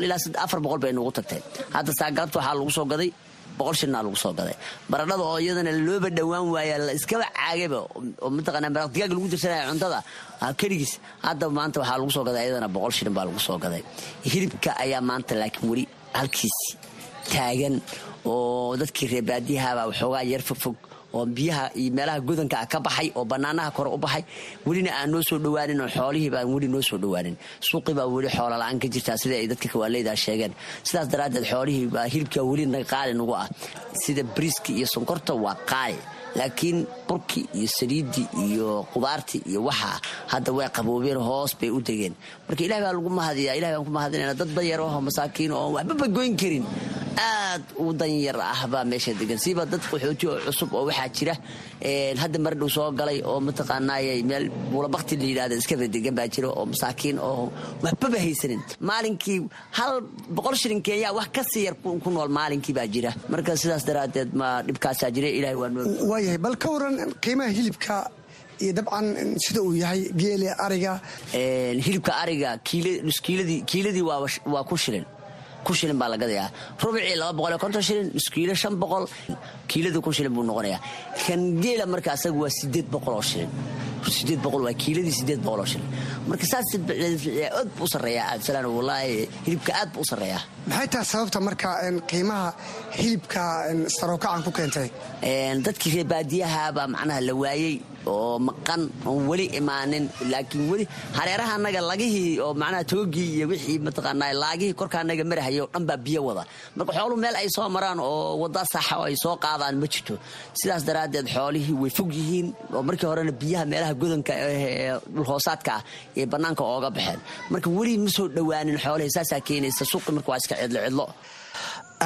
Ilaa bay nagu tagtay. Hadda saagalabta waxaa lagu soo gaday boqol shilnaa lagu soo gaday. Baradhada oo iyadana looba dhowaan waaya la iskaba caagayba oo mataqaanaa maraq digaag lagu dirsanaya cuntada. Keligiis hadda maanta waxaa lagu soo gaday iyadana boqol shilin baa lagu soo gaday. Hilibka ayaa maanta laakiin weli halkiisi taagan oo dadkii reebaadiyahabaa waxoogaa yar fogfog oo biyaha iyo meelaha godanka ah ka baxay oo banaanaha kore u baxay. Welina aan noo soo dhowaanin oo xoolihii baan weli noo soo dhowaanin. Suuqii baa weli xoola la'aan ka jirtaa sida ay dadka kawaaleydaa sheegeen. Sidaas daraaddeed xoolihii baa hilibka weli qaali nagu ah. Sida briiski iyo sonkorta waa qaali laakiin burkii iyo saliiddii iyo qudaartii iyo waxaa hadda way qaboobeen hoos bay u degeen. Marka ilahi baa lagu mahadiyaa ilahi baan ku mahadinayna dad danyar oo masaakiin oo waxbaba goyn karin aad u danyar ah baa meesha degan siiba dad qaxooti oo cusub oo waxaa jira hadda maradhow soo galay oo mataqaanaay meel buulabakti la yidhahda iskaba degan baa jira oo masaakiin oo waxbaba haysanin. Maalinkii hal boqol shilin kenya wax ka sii yar ku nool maalinkii baa jira. Marka sidaas daraaddeed ma dhibkaasaa jira ilahay waa noo waayahay bal ka waran qiimaha hilibka iyo dabcan sida uu yahay geele ariga. Hilibka ariga kiiladii waa ku shilin ku shilin baa la gadayaa rubicii laba boqol iyo konton shilin iskiilo shan boqol kiiladii kun shilin buu noqonayaa. Kan geela marka asaga waa sideed boqol oo shilin. Sideed boqol waa kiiladii sideed boqol oo shilin. Marka saas aad buu u sarreeyaa absalaan wallaahi hilibka aad buu u sarreeyaa. Maxay tahay sababta marka qiimaha hilibka sarookacan ku keentay? Dadkii reer baadiyaha baa macnaha la waayey oo maqan oon weli imaanin laakiin weli hareeraha anaga lagihii oo macnaha toogii iyo wixii mataqaanaa laagihii korka anaga marahaya oo dhan baa biyo wada. Marka xooluhu meel ay soo maraan oo wadda saxa oo ay soo qaadaan ma jirto. Sidaas daraaddeed xoolihii way fog yihiin oo markii horena biyaha meelaha godanka ee dhulhoosaadka ah ee bannaanka ooga baxeen. Marka weli ma soo dhowaanin xoolihii saasaa keenaysa suuqi marka waa iska cidlo cidlo.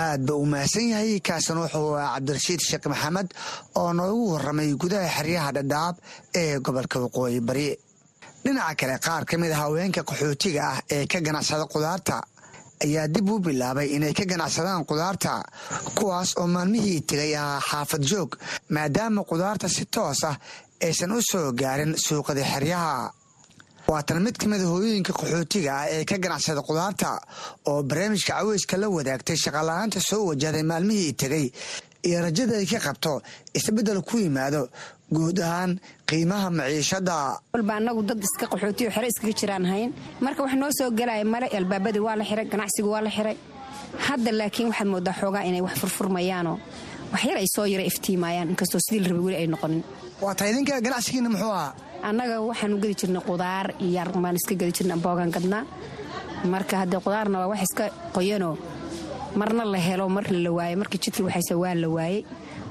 Aad ba u mahadsan yahay kaasina wuxuu ah cabdirashiid sheekh maxamed oo noogu warramay gudaha xeryaha dhadhaab ee gobolka waqooyi bari. Dhinaca kale qaar ka mid a haweenka qaxootiga ah ee ka ganacsada qudaarta ayaa dib u bilaabay inay ka ganacsadaan qudaarta kuwaas oo maalmihii tegay ahaa xaafad joog maadaama qudaarta si toos ah aysan u soo gaarin suuqada xeryaha. Waatan mid ka mida hooyooyinka qaxootiga ah ee ka ganacsada qudaarta oo barnaamijka caweyska la wadaagtay shaqala-aanta soo wajahday maalmihii tegay iyo rajada ay ka qabto isbeddel ku yimaado guud ahaan qiimaha maciishada. Walba anagu dad iska qaxootiyo xere iskaga jiraan hayn. Marka wax noo soo gelaya male albaabadii waa la xiray ganacsigu waa la xiray. Hadda laakiin waxaad moodaa xoogaa inay wax furfurmayaanoo. Wax yar ay soo yara iftiimayaan inkastoo sidii la rabay weli ay noqonin. Waa tahay idinka ganacsigiina muxuu ahaa? Annaga waxaanu gedi jirnay qudaar iyo baan iska gedi jirna boogan gadnaa. Marka haddee qudaarna waa wax iska qoyanoo marna la helo marna la waayo markii jidkii waxayse waa la waayey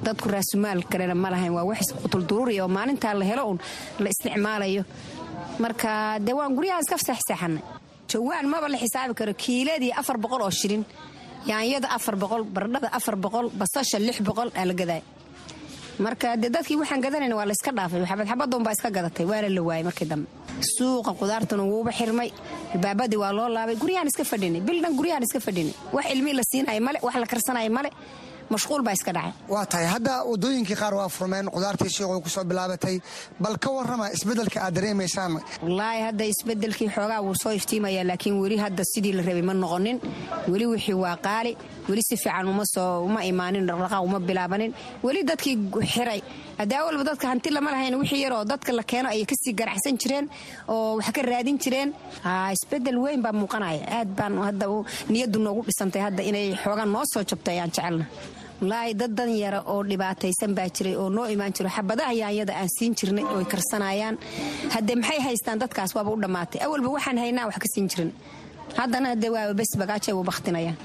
dadku raasumaal kalena ma lahayn. Waa wax qutulduruuri oo maalintaa la helo uun la isticmaalayo. Marka dee waan guryaha iska seexseexanay jawaan maba la xisaabi karo. Kiiladii afar boqol oo shilin yaanyada afar boqol bardhada afar boqol basasha lix boqol aa la gadaay. Marka dee dadkii waxaan gadanayna waa la iska dhaafay. Xabad xabadoon baa iska gadatay. Waana la waayay markii dambe. Suuqa qudaartuna wuuba xirmay. Albaabadii waa loo laabay. Guryahaan iska fadhinay. Bildhan guryahaan iska fadhinay. Wax ilmii la siinaya male wax la karsanaya male mashquul baa iska dhacay waa tahay hadda wadooyinkii qaar waa furmeen qudaartii suuqa ku soo bilaabatay bal ka warrama isbeddelka aad dareemaysaan. Wallaahi hadda isbeddelkii xoogaa wuu soo iftiimaya laakiin weli hadda sidii la rabay ma noqonin. Weli wixii waa qaali weli si fiican uma imaanin dhaqdhaqaaq uma bilaabanin. Weli dadkii xiray. Hadaa walba dadka hanti lama lahayn wixii yaroo dadka la keeno ayay ka sii ganacsan jireen oo wax ka raadin jireen. Isbedel weyn baa muuqanaya. Aad baan hadda niyadu noogu dhisantay hadda inay xoogaa noo soo jabto ayaan jecelna wallaahi dad dan yara oo dhibaataysan baa jiray oo noo imaan jiro. Xabadaha yaanyada aan siin jirnay ooy karsanayaan. Haddee maxay haystaan? Dadkaas waaba u dhammaatay. Awalba waxaan haynaa wax ka siin jirin. Haddana hadee waaba bes bagaajay u bakhtinayaan.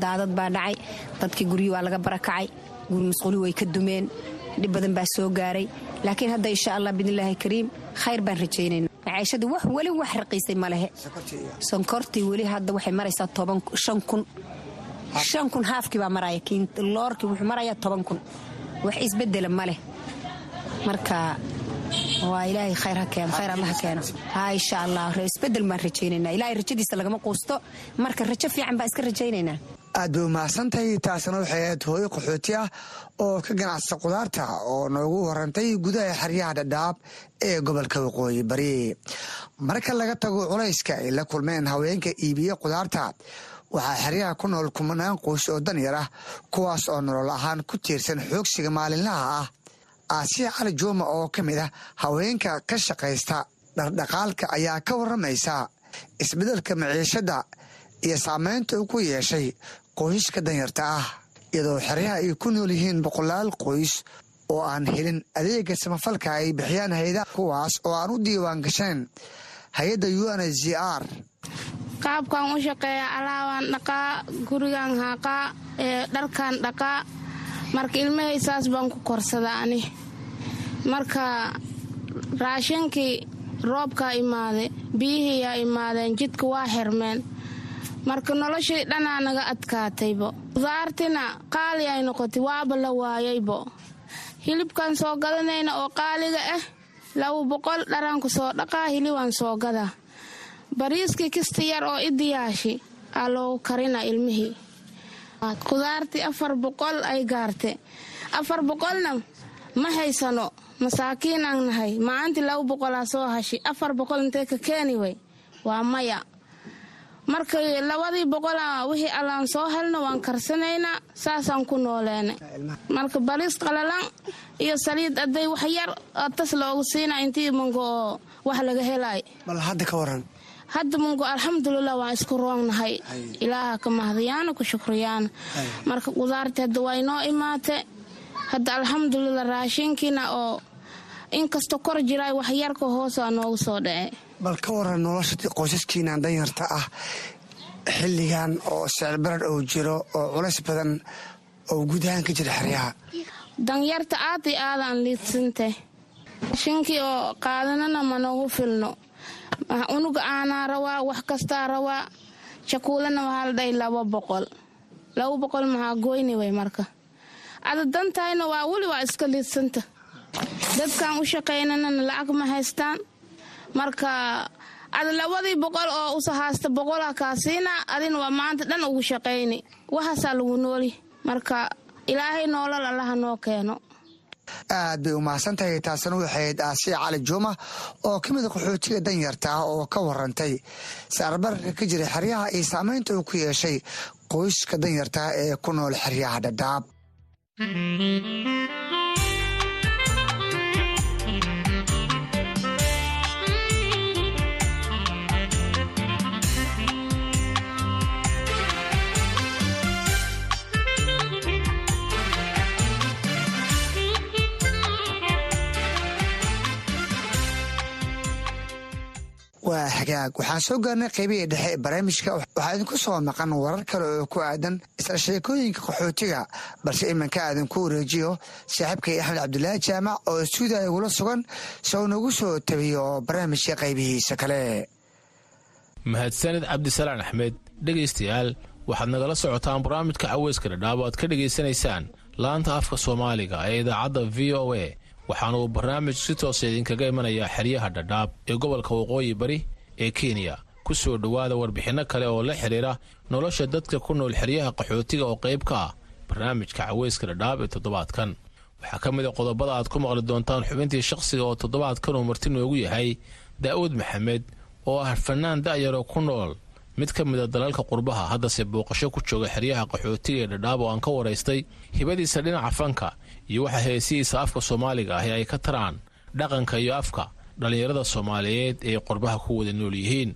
Daadad baa dhacay. Dadkii guryi waa laga barakacay. Guri masquuli way ka dumeen. Dhib badan baa soo gaaray. Laakiin hadda insha allah biidnillaahi kariim khayr baan rajaynayna macaishadu wax weli wax raqiisay ma lehe. Sonkortii weli hadda waxay maraysaa toban shan kun shan kun haafkii baa maraya loorkii wuxuu marayaa toban kun. Wax isbedela ma leh. Marka waa ilaahay khayr ha keeno khayr alla ha keeno. Ha insha allah isbeddel baan rajaynaynaa ilaahay rajadiisa lagama quusto. Marka rajo fiican baan iska rajaynaynaa aad bay umahadsantahay taasina waxay ahayd hooyo qaxooti ah oo ka ganacsata qudaarta oo noogu warantay gudaha xeryaha dhadhaab ee gobolka waqooyi bari. Marka laga tago culayska ay la kulmeen haweenka iibiye qudaarta waxaa xeryaha ku nool kumanaan qoys oo danyar ah kuwaas oo nolol ahaan ku tiirsan xoogsiga maalinlaha ah. Aasiya cali juuma oo ka mid ah haweenka ka shaqaysta dhardhaqaalka ayaa ka warramaysa isbeddelka maciishadda iyo saameynta uu ku yeeshay qoyska danyarta ah iyadoo xeryaha ay ku nool yihiin boqolaal qoys oo aan helin adeega samafalka ay bixiyaan hay'adaha kuwaas oo aan u diiwaan gashayn hay'adda u n z r. Qaabkan u shaqeeya alaabaan dhaqaa gurigan haaqaa dharkan dhaqaa marka ilmahay saas baan ku korsadaa ani. Marka raashinkii roobkaa imaade biyihiiyaa imaadeen jidka waa xirmeen marka noloshii dhanaa naga adkaataybo qudaartina qaali ay noqotay waaba la waayaybo hilibkan soo gadanayna oo qaaliga ah laba boqol dharaanku soo dhaqaa hilibaan soo gadaa. Bariiskii kista yar oo idiyaashi aa loogu karina ilmihii. Qudaartii afar boqol ay gaarte. Afar boqolna ma haysano masaakiin aan nahay. Maalintii laba boqolaa soo hashi. Afar boqol intee ka keeni way? Waa maya marka labadii boqola wixii allaan soo helno waan karsanaynaa saasaan ku nooleena marka baliis qalalan iyo saliid aday wax yar tas loogu siina intii mungo oo wax laga helay. Bal hadda mungo alxamdulilah waan isku roognahay ilaaha ka mahdayaana ku shukriyaana marka qudaarti hadda waa inoo imaate hadda alxamdulilah raashinkiina oo inkastoo kor jiray wax yarka hoosaa noogu soo dhace bal ka waran nolosha qoysaskiinan danyarta ah xilligan oo sicirbarad uu jiro oo culays badan oo guud ahaan ka jira xeryaha. Danyarta aad iyo aadaan liidsante shinkii oo qaadanana ma noogu filno. Unuga aanaa rawaa wax kastaa rawaa. Jakuulana waxaa la dhahay laba boqol. Laba boqol maxaa goyni way marka. Ada dantayna waa weli waa iska liidsanta dadkan u shaqaynanana lacag ma haystaan marka ada labadii boqol oo usa haasta boqola kaasiina adina waa maanta dhan ugu shaqayni waxaasaa lagu nooli. Marka ilaahay noolal allaha noo keeno. Aad bay u mahadsantahay taasina waxayd aasiya cali juuma oo ka mida qaxootiga danyarta ah oo ka warantay saarbararka ka jira xeryaha iyo saamaynta uu ku yeeshay qoyska danyarta ee ku nool xeryaha dhadhaab waa hagaag waxaan soo gaarnay qaybihii dhexe barnaamijka. Waxaa idinku soo maqan warar kale oo ku aadan isla sheekooyinka qaxootiga balse iminka aadinku wareejiyo saaxiibkay axmed cabdulaahi jaamac oo stuudiya igula sugan si nagu soo tabiyo barnaamijka qaybihiisa kale. Mahadsanid cabdisalaan axmed dhegaystayaal waxaad nagala socotaan barnaamijka caweyska dhadhaab o aad ka dhegaysanaysaan. Laanta afka soomaaliga ee idaacadda v o a waxaana uu barnaamij si toosa idinkaga imanayaa xeryaha dhadhaab ee gobolka waqooyi bari ee kenya ku soo dhowaada warbixinno kale oo la xidhiira nolosha dadka ku nool xeryaha qaxootiga oo qayb ka ah. Barnaamijka caweyska dhadhaab ee toddobaadkan. Waxaa ka mid a qodobada aad ku maqli doontaan xubintii shakhsiga oo toddobaadkan uu marti noogu yahay. Daa'uud maxamed oo ah fanaan da'yaroo ku nool. Mid ka mida dalalka qurbaha haddase booqasho ku jooga xeryaha qaxootiga ee dhadhaab oo aan ka waraystay hibadiisa dhinaca fanka iyo waxa heesihiisa afka soomaaliga ahi ay ka taraan dhaqanka iyo afka dhallinyarada soomaaliyeed ee qurbaha ku wada nool yihiin.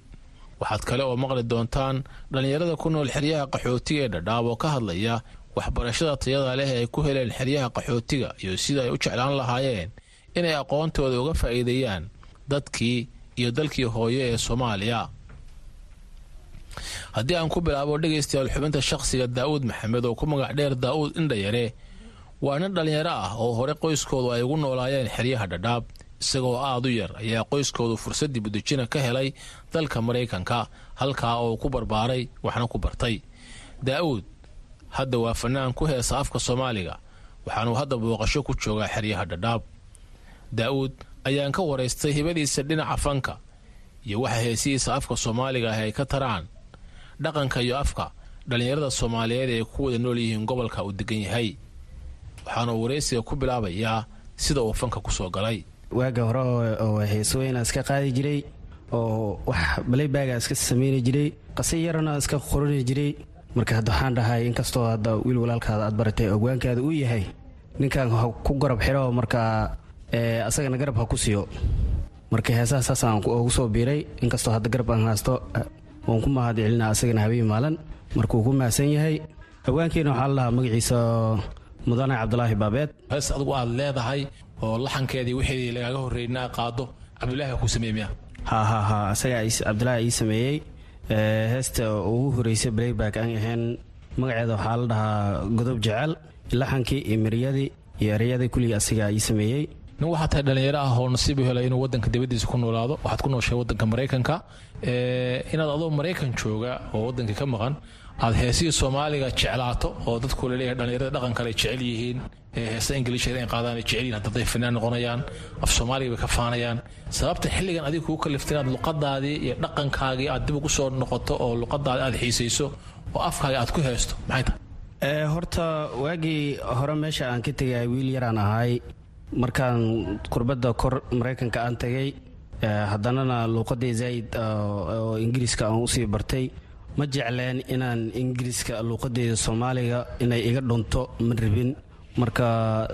Waxaad kale oo maqli doontaan dhallinyarada ku nool xeryaha qaxootiga ee dhadhaab oo ka hadlaya waxbarashada tayada leh ay ku heleen xeryaha qaxootiga iyo sida ay u jeclaan lahaayeen inay aqoontooda uga faa'iideeyaan dadkii iyo dalkii hooyo ee soomaaliya. Haddii aan ku bilaabo dhegaystayaal xubinta shakhsiga daa'uud maxamed oo ku magac dheer daa'uud indhayare waa nin dhallinyaro ah oo hore qoyskoodu ay ugu noolaayeen xeryaha dhadhaab isagoo aad u yar ayaa qoyskoodu fursad dibudejina ka helay dalka maraykanka halkaa oo ku barbaaray waxna ku bartay. Daa'uud hadda waa fanaan ku heesa afka soomaaliga waxaanuu hadda booqasho ku joogaa xeryaha dhadhaab. Daa'uud ayaan ka waraystay hibadiisa dhinaca fanka iyo waxa heesihiisa afka soomaaliga ah ay ka taraan. Dhaqanka iyo afka dhallinyarada soomaaliyeed ee ku wada nool yihiin gobolka uu degan yahay waxaana uu waraysiga ku bilaabayaa sida uu fanka ku soo galay. Waaga hore oo heesooyina iska qaadi jiray oo wax balaybaaga iska sameyni jiray qase yarana iska qorani jiray. Marka hadda waxaan dhahay inkastoo hadda wiil walaalkaada aad baratay ogwaankaada uu yahay ninkan ha ku garab xiro markaa asagana garab ha ku siiyo marka heesaha saasaan ugu soo biiray inkastoo hadda garab aan haysto waan ku mahad celina asagana habeen maalin markuu ku mahadsan yahay haweenkiina waxaa la dhahaa magaciisa mudane cabdulaahi baabeed. Hees adigu aad leedahay oo laxankeedii wixii lagaaga horreynaa qaado cabdulaahi baa kuu sameeyey miya ha ha ha asagaa cabdulaahi ii sameeyey. Heesta ugu horreysay blayback aan ahayn magaceeda waxaa la dhahaa godob jecel laxankii iyo miryadii iyo ereyadii kulligii asagaa ii sameeyey. Nin waxaa tahay dhallinyaro ah oo nasiib u helay inuu wadanka dibadiisa ku noolaado waxaad ku nooshay wadanka maraykanka. Inaad adoo maraykan jooga oo wadankii ka maqan aad heesihii soomaaliga jeclaato oo dadku la leeyahay dhallinyarada dhaqan kale jecel yihiin heesa ingiliishka inay qaadaan ay jecel yihiin hadday fanaan noqonayaan af soomaaliga bay ka faanayaan. Sababta xilligan adiga kugu kaliftay inaad luqadaadii iyo dhaqankaagii aad dib ugu soo noqoto oo luqadaadi aad xiisayso oo afkaaga aad ku heesto maxay tahay? Horta waagii hore meesha aan ka tegay wiil yaraan ahay. Markaan kurbadda kor maraykanka aan tegay haddanana luuqadii zaa'id oo ingiriiska aan u sii bartay ma jecleen inaan ingiriiska luuqadeeda soomaaliga inay iga dhunto ma rabin marka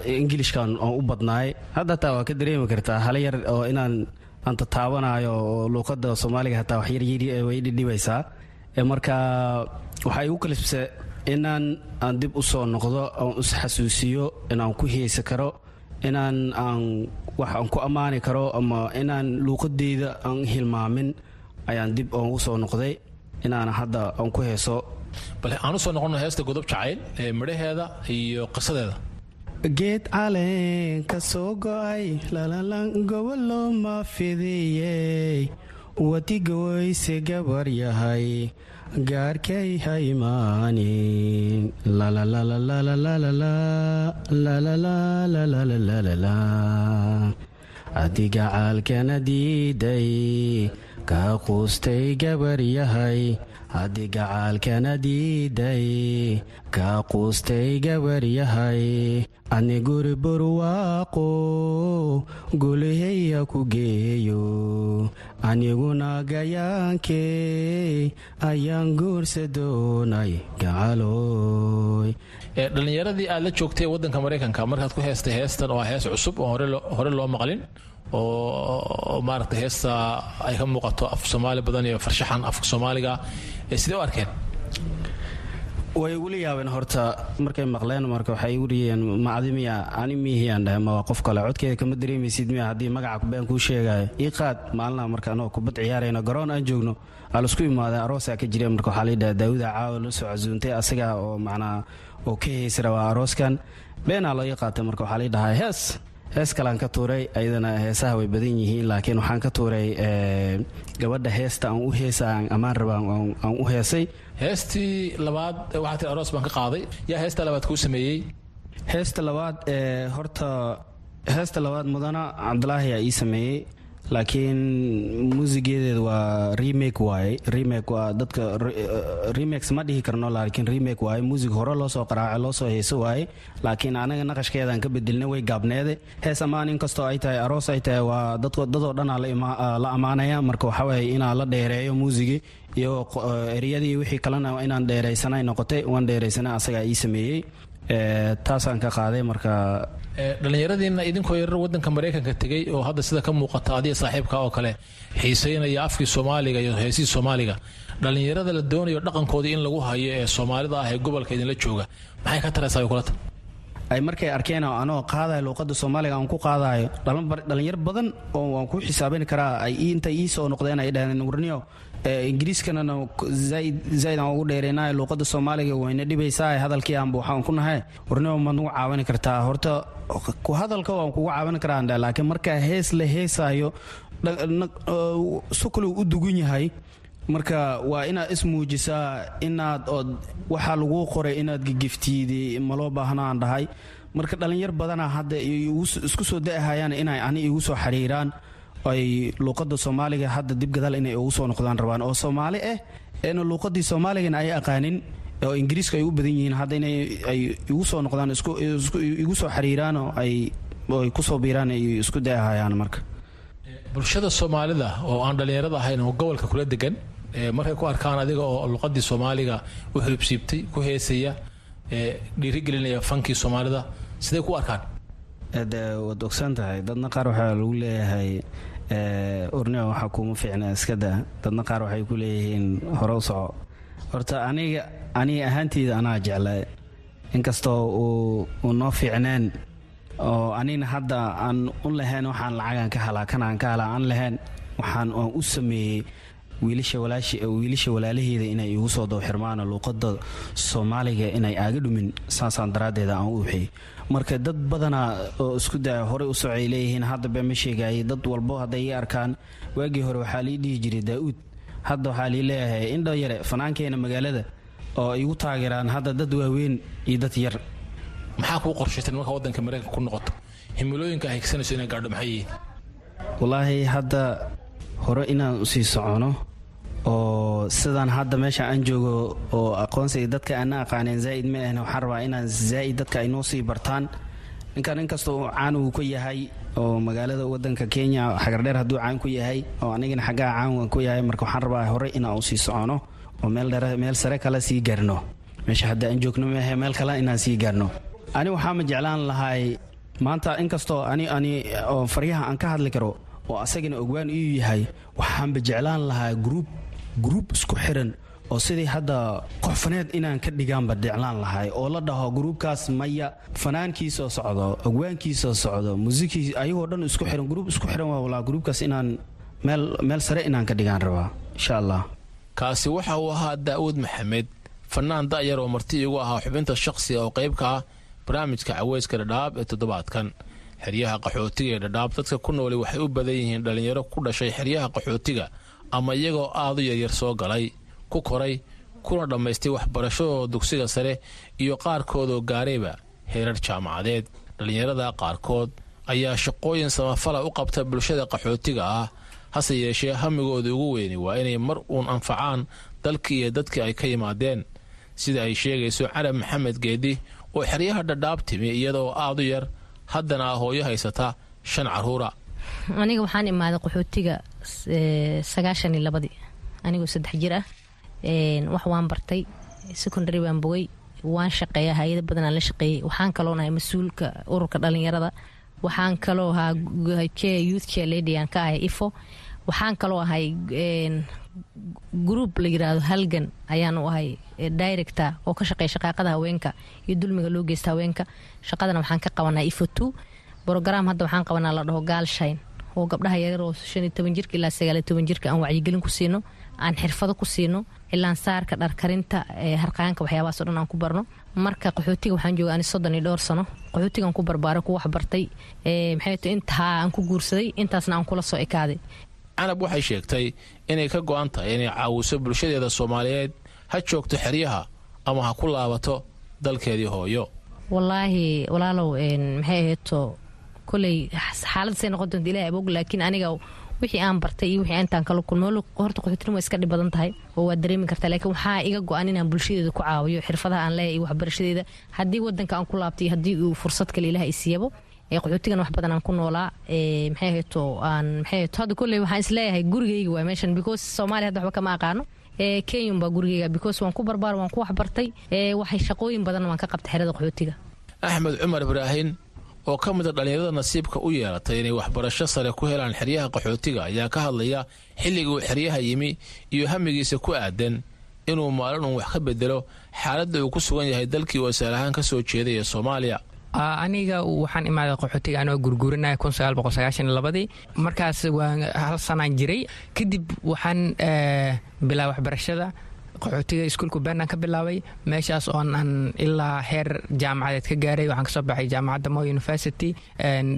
ingilishkan aan u badnaay. Hadda hataa waa ka dareemi kartaa hala yar oo inaan aan tataabanayo oo luuqada soomaaliga hataa wax yaryar way dhidhibaysaa. Marka waxaa igu kalifse inaan aan dib u soo noqdo aan is xasuusiyo inaan ku heesi karo inaan aan wax aan ku ammaani karo ama inaan luuqadeyda aan hilmaamin ayaan dib u soo noqday inaan hadda aan ku heeso bale aan u soo noqono heesta godob jacayl ee midhaheeda iyo qisadeeda geed caleen ka soo go'ay lalalan gobolo ma fidiyey wadiga weyse gabar yahay gaarkay haymaanin adiga caalkana diiday kaa quustay gabar yahay adiga caalkana diiday. Kaa quustay gabar yahay ani guri burwaaqo gulihaya ku geeyo. Aniguna gayaankee ayaan guursa doonay gacaloy dhallinyaradii aad la joogtay waddanka maraykanka markaad ku heestay heestan oo hees cusub oo hore loo maqlin oo maaragtay heesta ay ka muuqato af soomaali badan iyo farshaxan afka soomaaliga sidee u arkeen? Way igula yaabeen horta markay maqleen marka waxay igu riyeen macdi miya ani miihiyaan dhahay ma qof kale. Codkeeda kama dareemaysid miya haddii magaca been kuu sheegaya ii maalinaha marka anoo kubad ciyaarayno garoon aan joogno aa la isku imaadeen aroosaa ka jireen marka waxaa layidhaha daawuda caawa la soo casuuntay asaga oo macnaa oo ka heesi rabaa arooskan beenaa loo ii qaatay marka waxaa laydhahaa hees hees kalean ka tuuray ayadana heesaha way badan yihiin laakiin waxaan ka tuuray gabadha heesta aan u heesa aan ammaan raba aan u heesay. Heestii labaad waxaa tii aroos baan ka qaaday. Yaa heesta labaad kuu sameeyey? Heesta labaad ee horta heesta labaad mudana cabdulaahi aa ii sameeyey laakiin muusigeedeeda waa remake waaye remake waa dadka remakes ma dhihi karno laakiin remake waaye muusig hore loo soo qaraaco loo soo heeso waaye laakiin anaga naqashkeedaan ka bedelna way gaabneede. Hees ammaan inkastoo ay tahay aroos ay tahay waa dadoo dhanaa la ammaanaya marka waxawaaye inaa la dheereeyo muusigii iyagoo ereyadii wixii kalena inaan dheeraysanay noqotay waan dheeraysana asagaa ii sameeyey taasaan ka qaaday marka dhallinyaradiina idinkoo yarar wadanka maraykanka tegey oo hadda sida ka muuqata adiga saaxiibka oo kale xiiseynaya afkii soomaaliga iyo heesihii soomaaliga. Dhallinyarada la doonayo dhaqankoodii in lagu hayo ee soomaalida ah ee gobolka idinla jooga. Maxay ka taraysaa kulata ay markay arkeen anoo qaadayo luuqada soomaaliga aan ku qaadayo dhalinyar badan oo waan ku xisaaban karaa ay intay ii soo noqdeen ay dhaheen warniyo ingiriiskanana zaaid aan ugu dheereynayo luuqada soomaaliga wayna dhibaysaa hadalkii aanba waxaan ku nahay warniyo maad nagu caawini kartaa horta ku hadalka waan kugu caawin karaa laakiin markaa hees la heesayo sukaluu u dugun yahay marka waa inaad ismuujisaa inaad ood waxaa laguu qoray inaad gigiftiidi maloo baahna aan dhahay marka dhallinyar badana hadda isku soo da'ahayaan inay ani igu soo xiriiraan ay luuqada soomaaliga hadda dib gadaal inay ugu soo noqdaan rabaan. Oo soomaali ah eena luuqadii soomaaligana ay aqaanin oo ingiriiska ay u badan yihiin hadda inay ay igu soo noqdaan igu soo xiriiraan oo ay ku soo biiraan ay isku da'ahayaan marka. Bulshada soomaalida oo aan dhallinyarada ahayn oo gobolka kula degan markay ku arkaan adiga oo luqadii soomaaliga u xulubsiibtay ku heesaya dhiirigelinaya fankii soomaalida siday ku arkaan? Waad ogsan tahay dadna qaar waxaa lagu leeyahay ornea waxaa kuuma fiicna iskada. Dadna qaar waxay ku leeyihiin hore u soco. Horta aniga aniga ahaanteyda anaa jecla inkastoo uu noo fiicneen oo anina hadda aan u lahayn waxaan lacagaan ka halaa kanaan ka halaa aan lahayn waxaan aan u sameeyey wiilasha walaalaheeda inay igu soo dowxirmaan luuqada soomaaliga inay aaga dhumin saasaan daraaddeeda aan u uxiyey. Marka dad badanaa oo isku daya horey u socay leeyihiin hadda bee ma sheegayay dad walbo hadday ii arkaan waagii hore waxaa lii dhihi jiray daa'uud hadda waxaa lii leeyahay indho yare fanaankeena magaalada oo igu taageeraan hadda dad waaweyn iyo dad yar. Maxaa kuu qorshaysan markaa waddanka maraykanka ku noqoto? Himilooyinka ay higsanayso inay gaadho maxay yihiin? Wallaahi hadda hore inaan u sii socono oo sidaan hadda meesha aan joogo oo aqoonsiga dadka aana aqaaneen zaa'id ma ahna waxaan rabaa inaan zaa'id dadka ay noo sii bartaan. Ninkan inkastoo uu caan uu ku yahay oo magaalada wadanka kenya xagardheer hadduu caan ku yahay oo anigana xaggaa caan ku yahay marka waxaan rabaa hore inaan u sii socono oo meel sare kale sii gaarno meesha hadda aan joogno maahe meel kale inaan sii gaarno ani waxaama jeclaan lahay maanta inkastoo ani ani oo faryaha aan ka hadli karo oo asagana ogwaan iyuu yahay waxaanba jeclaan lahaa gruub gruub isku xiran oo sidii hadda qoxfaneed inaan ka dhigaanba jeclaan lahay oo la dhaho gruubkaas maya fanaankiisoo socdo ogwaankiisoo socdo muusikii ayagoo dhan isku xiran gruub isku xiran waa walaa gruubkaas inaan meel meel sare inaan ka dhigaan rabaa insha allah kaasi waxa uu ahaa daa'uud maxamed fanaan da'yar oo marti igu ahaa xubinta shakhsiga oo qayb ka ah barnaamijka caweyska dhadhaab ee toddobaadkan. Xeryaha qaxootiga ee dhadhaab dadka ku nooli waxay u badan yihiin dhallinyaro ku dhashay xeryaha qaxootiga ama iyagoo aad u yaryar soo galay ku koray kuna dhammaystay waxbarashadooda dugsiga sare iyo qaarkoodoo gaarayba heerar jaamacadeed. Dhallinyarada qaarkood ayaa shaqooyin samafala u qabta bulshada qaxootiga ah hase yeeshee hamigooda ugu weyni waa inay mar uun anfacaan dalkii iyo dadkii ay ka yimaadeen. Sida ay sheegayso carab maxamed geedi oo xeryaha dhadhaab timi iyadoo aad u yar haddana ah hooyo haysata shan caruura aniga waxaan imaaday qaxootiga sagaashan iyo labadii anigoo saddex jir ah. Wax waan bartay secondary baan bogay waan shaqeeya hay'ado badan la shaqeeyey waxaan kaloo nahay mas'uulka ururka dhalinyarada waxaan kaloo ahaa youth care lady aan ka ahay ifo waxaan kaloo ahay group la yiraahdo halgan. Ayaan u ahay director oo ka shaqeeya shaqaaqada haweenka iyo dulmiga loo geysta haweenka. Shaqadana waxaan ka qabanaa ifo two brogram hadda waxaan qabanaa la dhaho gaalshine oo gabdhaha yaryar oo shan iyo toban jirka ilaa sagaal iyo toban jirka aan wacyigelin ku siino aan xirfado ku siino ilaan saarka dharkarinta harqaanka waxyaabahaasoo dhan aan ku barno. Marka qaxootiga waxaan jooga ani soddon iyo dhowr sano. Qaxootigaan ku barbaaray ku waxbartay maxay to intaa aan ku guursaday intaasna aan kula soo ekaaday. Canab waxay sheegtay inay ka go-an tahay inay caawiso bulshadeeda soomaaliyeed ha joogto xeryaha ama ha ku laabato dalkeedii hooyo. Wallaahi walaalow maxay ahayto koley xaalad say noqon doonta ilahi abog laakiin aniga wixii aan bartay iyo wixii intaan kala kulmo horta qaxootinimo iska dhib badan tahay oo waad dareemi kartaa laakiin waxaa iga go-an inaan bulshadeeda ku caawiyo xirfadaha aan leeyahay iyo waxbarashadeeda haddii wadanka aan ku laabtay haddii uu fursad kale ilaah isiiyabo qaxootigan wax badan aan ku noolaa maxay ahayto aan maxay ahayto hadda kolley waxaan is leeyahay gurigayga waa meeshan because soomaaliya hadda waxba kama aqaano. Kenyan baa gurigayga because waan ku barbaar waan ku waxbartay waxay shaqooyin badan waan ka qabtay xerada qaxootiga. Axmed cumar ibraahin oo ka mida dhallinyarada nasiibka u yeelatay inay waxbarasho sare ku helaan xeryaha qaxootiga ayaa ka hadlaya xilliga uu xeryaha yimi iyo hamigiisa ku aadan inuu maalin uun wax ka bedelo xaaladda uu ku sugan yahay dalkii uu asaal ahaan ka soo jeeday ee soomaaliya. Aniga waxaan imaaday qaxootiga anoo gurguurinaya ii markaas waa hal sanaan jiray. Kadib waxaan bilaa waxbarashada qaxootiga iskuulka bernaan ka bilaabay meeshaas oon aan ilaa heer jaamacadeed ka gaaray waxaan ka soo baxay jaamacadda mo university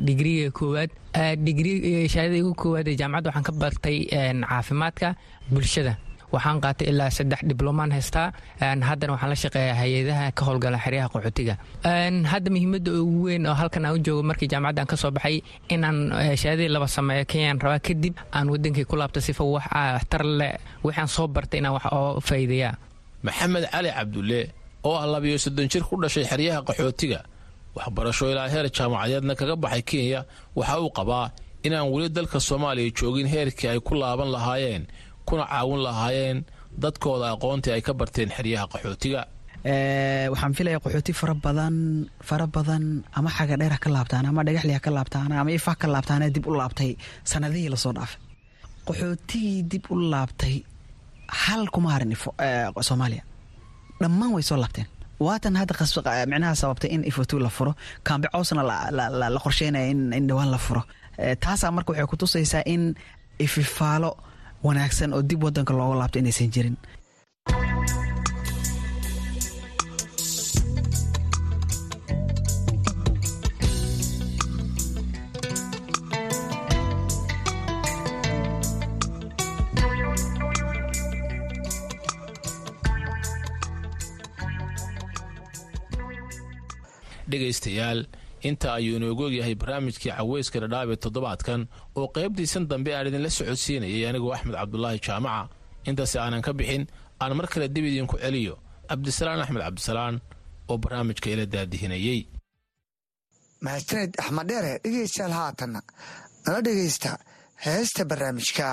digriga koowaad. Shahaadada igu koowaad ee jaamacadda waxaan ka bartay caafimaadka bulshada waxaan qaatay ilaa saddex diblomaan haystaa haddana waxaan la shaqeeyaa hay'adaha ka howlgala xeryaha qaxootiga hadda muhiimadda ugu weyn oo halkan aan u joogo markii jaamacadda aan ka soo baxay inaan shahaadadii laba sameeyo kenyaan rabaa kadib aan wadankii ku laabta sifa wax tar leh waxaan soo bartay inaan wax oo faa'iideeyaa maxamed cali cabdulle oo ah labiyo soddon jir ku dhashay xeryaha qaxootiga waxbarasho ilaa heer jaamacadeedna kaga baxay kenya waxa uu qabaa inaan weli dalka soomaaliya joogin heerkii ay ku laaban lahaayeen kuna caawin lahaayeen dadkooda aqoontii ay ka barteen xeryaha qaxootiga. Waxaan filaya qaxooti fara badan fara badan ama xaga dheer ha ka laabtaan ama dhagaxli ha ka laabtaan ama ha ka laabtaan dib u laabtay. Sanadihii la soo dhaafay. Qaxootigii dib u laabtay hal kuma harin soomaaliya. Dhammaan way soo laabteen. Waatan hadda micnaha sababtay in ifotu la furo. Kaambe cawsna la qorsheynaya in dhawaan la furo. Taasaa marka waxay kutusaysaa in ififaalo wanaagsan oo dib wadanka looga laabto inaysan jirin. Dhegaystayaal inta ayuu inoogu ogyahay barnaamijkii caweyska dhadhaab ee toddobaadkan oo qaybtiisan dambe aan idinla socodsiinayay anigoo axmed cabdulaahi jaamaca. Intaasi aanan ka bixin aan mar kale dib idinku celiyo cabdisalaan axmed cabdisalaan oo barnaamijka ila daadihinayey mahadsaned axmed dhegeystayaal haatanna nala dhegaysta heesta barnaamijka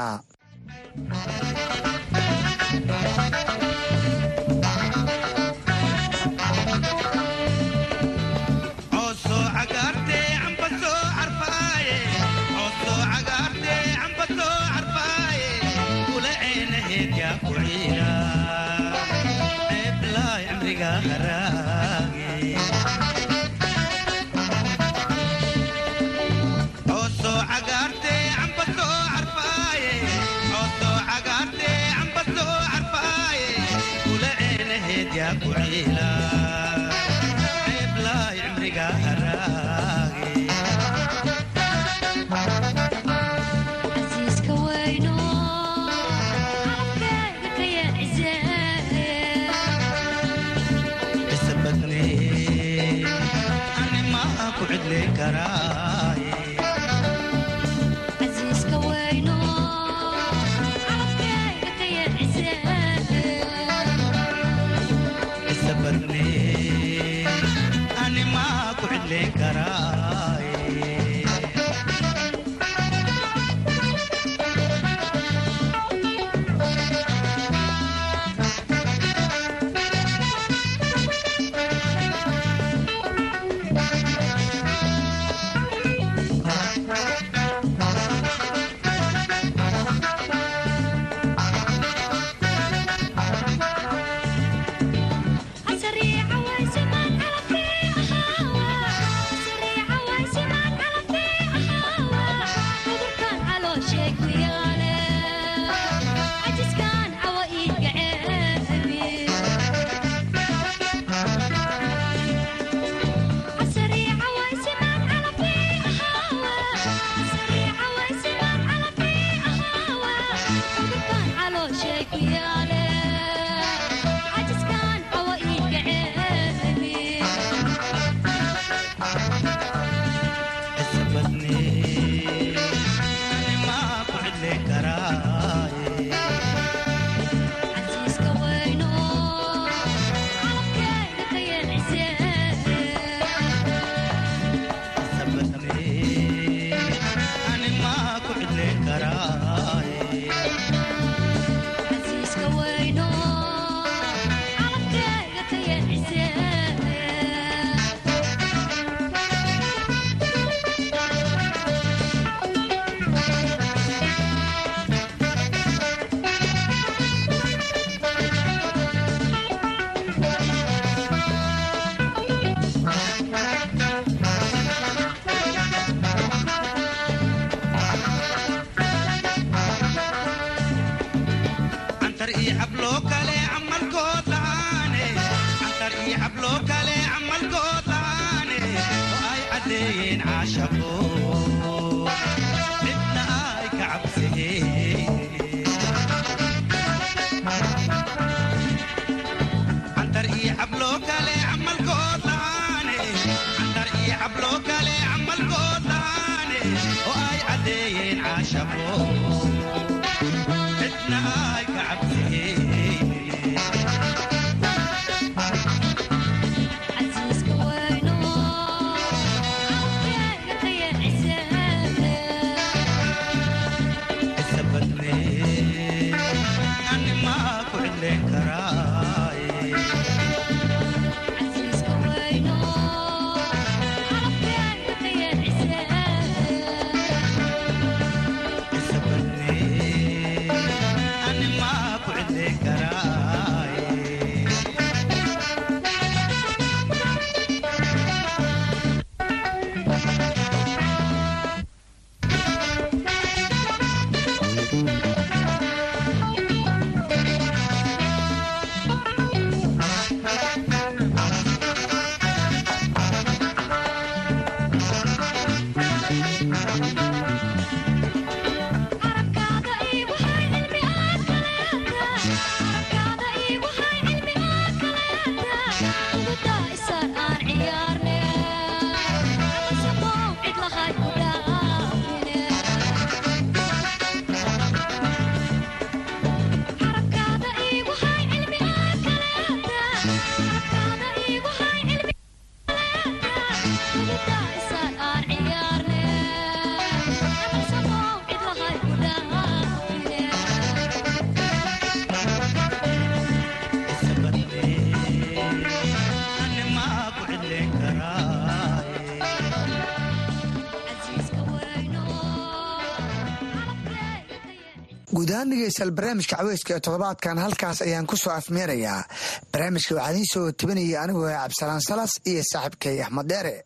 guud ahaan dhegeystayaal barnaamijka caweyska ee toddobaadkan halkaas ayaan ku soo afmeerayaa. Barnaamijka waxaa idiin soo tebinaya anigoo ah cabdisalaan salas iyo saaxiibkay axmed dheere.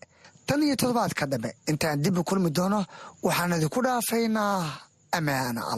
Tan iyo toddobaadka dambe intaan dib u kulmi doono waxaan idinku dhaafaynaa. Ammaana allah